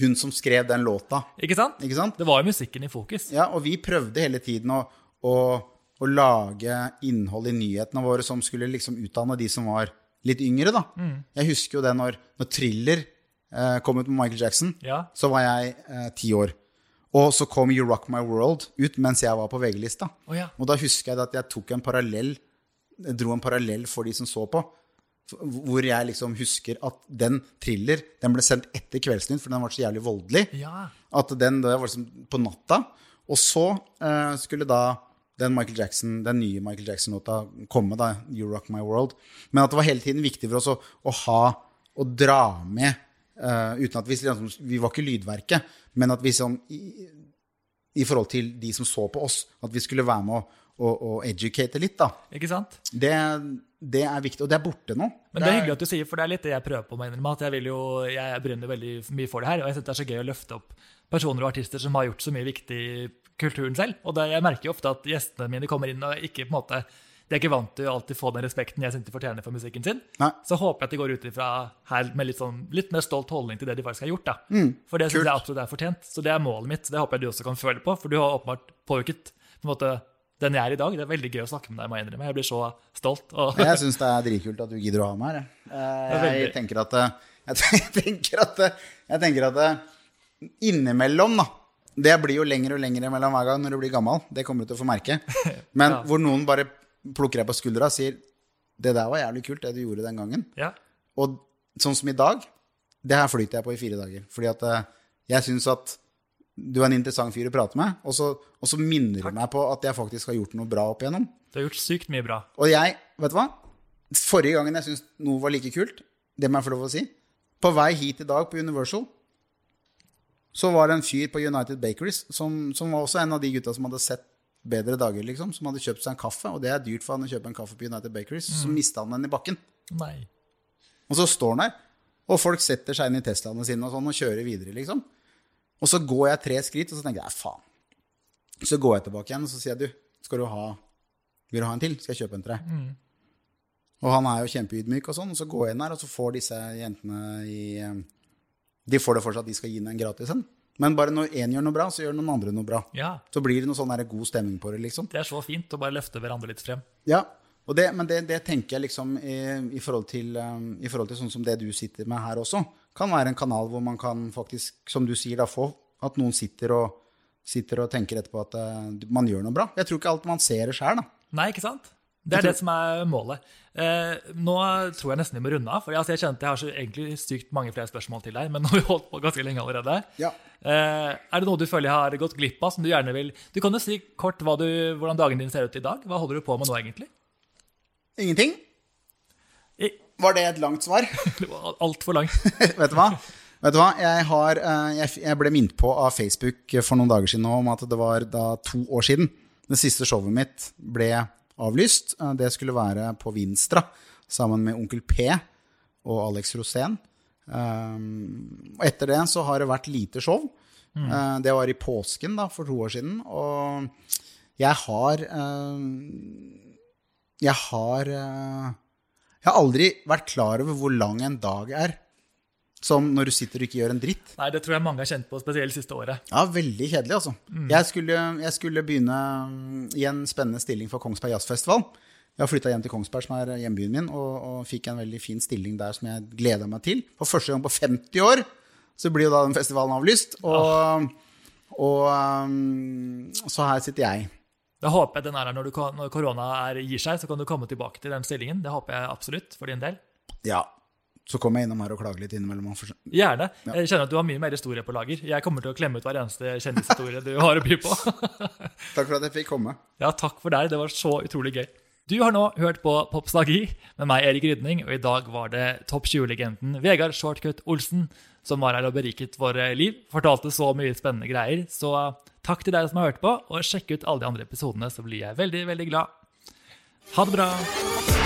hun som skrev den låta. Ikke sant? Ikke sant? Det var jo musikken i fokus. Ja, og vi prøvde hele tiden å, å, å lage innhold i nyhetene våre som skulle liksom utdanne de som var litt yngre, da. Jeg husker jo det når, når Thriller eh, kom ut med Michael Jackson. Ja. Så var jeg eh, ti år. Og så kom You Rock My World ut mens jeg var på VG-lista. Oh, ja. Og da husker jeg at jeg tok en parallell dro en parallell for de som så på. Hvor jeg liksom husker at den thriller den ble sendt etter Kveldsnytt, for den var så jævlig voldelig. Ja. At den det var liksom på natta. Og så eh, skulle da den Michael Jackson, den nye Michael Jackson-låta komme, da, You Rock My World. Men at det var hele tiden viktig for oss å, å ha og dra med uh, uten at vi liksom, Vi var ikke lydverket, men at vi sånn i, i forhold til de som så på oss, at vi skulle være med å, å, å educate litt, da. Ikke sant? Det, det er viktig. Og det er borte nå. Men det er hyggelig at du sier, for det er litt det jeg prøver på meg innrømme, at jeg, vil jo, jeg brenner veldig mye for det her, og jeg synes det er så gøy å løfte opp personer og artister som har gjort så mye viktig kulturen selv. Og det, jeg merker jo ofte at gjestene mine kommer inn og ikke på en måte de er ikke vant til å alltid få den respekten jeg synes de fortjener for musikken sin. Nei. Så håper jeg at de går ut ifra her med litt, sånn, litt mer stolt holdning til det de faktisk har gjort. Mm. for det synes jeg absolutt er fortjent. Så det er målet mitt. Det håper jeg du også kan føle på, for du har åpenbart påvirket på en måte, den jeg er i dag. Det er veldig gøy å snakke med deg, må jeg innrømme. Jeg blir så stolt. Og, Jeg syns det er dritkult at du gidder å ha meg her. jeg. Jeg tenker at eh, [laughs] Jeg tenker at eh, Jeg tenker at eh, innimellom, da Det blir jo lengre og lengre mellom hver gang når du blir gammel. Det kommer du til å få merke. [laughs] Men Ja. hvor noen bare plukker deg på skuldra og sier 'Det der var jævlig kult, det du gjorde den gangen'. ja. Og sånn som i dag, det her flyter jeg på i fire dager. Fordi at eh, jeg syns at du er en interessant fyr å prate med, og så, og så minner du meg på at jeg faktisk har gjort noe bra opp igjennom. Du har gjort sykt mye bra. Og jeg, vet du hva? Forrige gangen jeg syntes noe var like kult, det må jeg få lov å si På vei hit i dag på Universal, så var det en fyr på United Bakeries som, som var også en av de gutta som hadde sett bedre dager, liksom. Som hadde kjøpt seg en kaffe, og det er dyrt for han å kjøpe en kaffe på United Bakeries. Så mista han den i bakken. Nei. Og så står han der, og folk setter seg inn i Teslaene sine og sånn og kjører videre, liksom. Og så går jeg tre skritt, og så tenker jeg faen. Så går jeg tilbake igjen, og så sier jeg du, skal du ha, vil du ha en til? Skal jeg kjøpe en til deg? Og han er jo kjempeydmyk og sånn, og så går jeg inn der, og så får disse jentene i eh, De får det for seg at de skal gi den en gratis en. Men bare når én gjør noe bra, så gjør noen andre noe bra. Ja, Så blir det noe sånn god stemning på det, liksom. Det er så fint å bare løfte hverandre litt frem. Ja, og det, men det, det tenker jeg liksom i, i, forhold til, um, i forhold til sånn som det du sitter med her også, kan være en kanal hvor man kan faktisk, som du sier, da få at noen sitter og, sitter og tenker etterpå at uh, man gjør noe bra. Jeg tror ikke alt man ser det sjøl, da. Nei, ikke sant? Det er det som er målet. Eh, nå tror jeg nesten vi må runde av. For altså, jeg kjente jeg har så egentlig sykt mange flere spørsmål til deg, men [laughs] nå har vi holdt på ganske lenge allerede. Ja. Eh, er det noe du føler jeg har gått glipp av, som du gjerne vil Du kan jo si kort du, hvordan dagen din ser ut i dag. Hva holder du på med nå, egentlig? Ingenting? I- Var det et langt svar? [laughs] Det var altfor langt. [laughs] Vet du hva? Vet du hva? Jeg, har, eh, jeg, ble minnet på av Facebook for noen dager siden om at det var da to år siden det siste showet mitt ble avlyst. Eh, Det skulle være på Vinstra sammen med Onkel P og Alex Rosén. Um, og etter det så har det vært lite show. Mm. det var i påsken da, for to år siden. Og jeg har eh, Jeg har eh, Jeg har aldri vært klar over hvor lang en dag er. Som når du sitter og ikke gjør en dritt. Nei, det tror jeg mange har kjent på, spesielt siste året. Ja, veldig kjedelig, altså. Jeg, skulle, jeg skulle begynne mm, i en spennende stilling for Kongsberg Jazzfestival. Jeg har flytta hjem til Kongsberg, som er hjembyen min, og, og fikk en veldig fin stilling der som jeg gleda meg til. For første gang på 50 år så blir jo da den festivalen avlyst. Og, og mm, så her sitter jeg. Da håper jeg den er her når, du, når korona er, gir seg, så kan du komme tilbake til den stillingen. Det håper jeg absolutt for din del. Ja. Så kommer jeg innom her og klager litt innimellom. Gjerne. Gjerne. Jeg kjenner at du har mye mer historie på lager. Jeg kommer til å klemme ut hver eneste kjendishistorie du har å by på. [laughs] Takk for at jeg fikk komme. Ja, takk for deg. Det var så utrolig gøy. Du har nå hørt på Popsagi med meg, Erik Rydning, og i dag var det Topp 20-legenden Vegard Shortcut Olsen som var her og beriket våre liv. Fortalte så mye spennende greier. Så takk til dere som har hørt på, og sjekk ut alle de andre episodene, så blir jeg veldig, veldig glad. Ha det bra.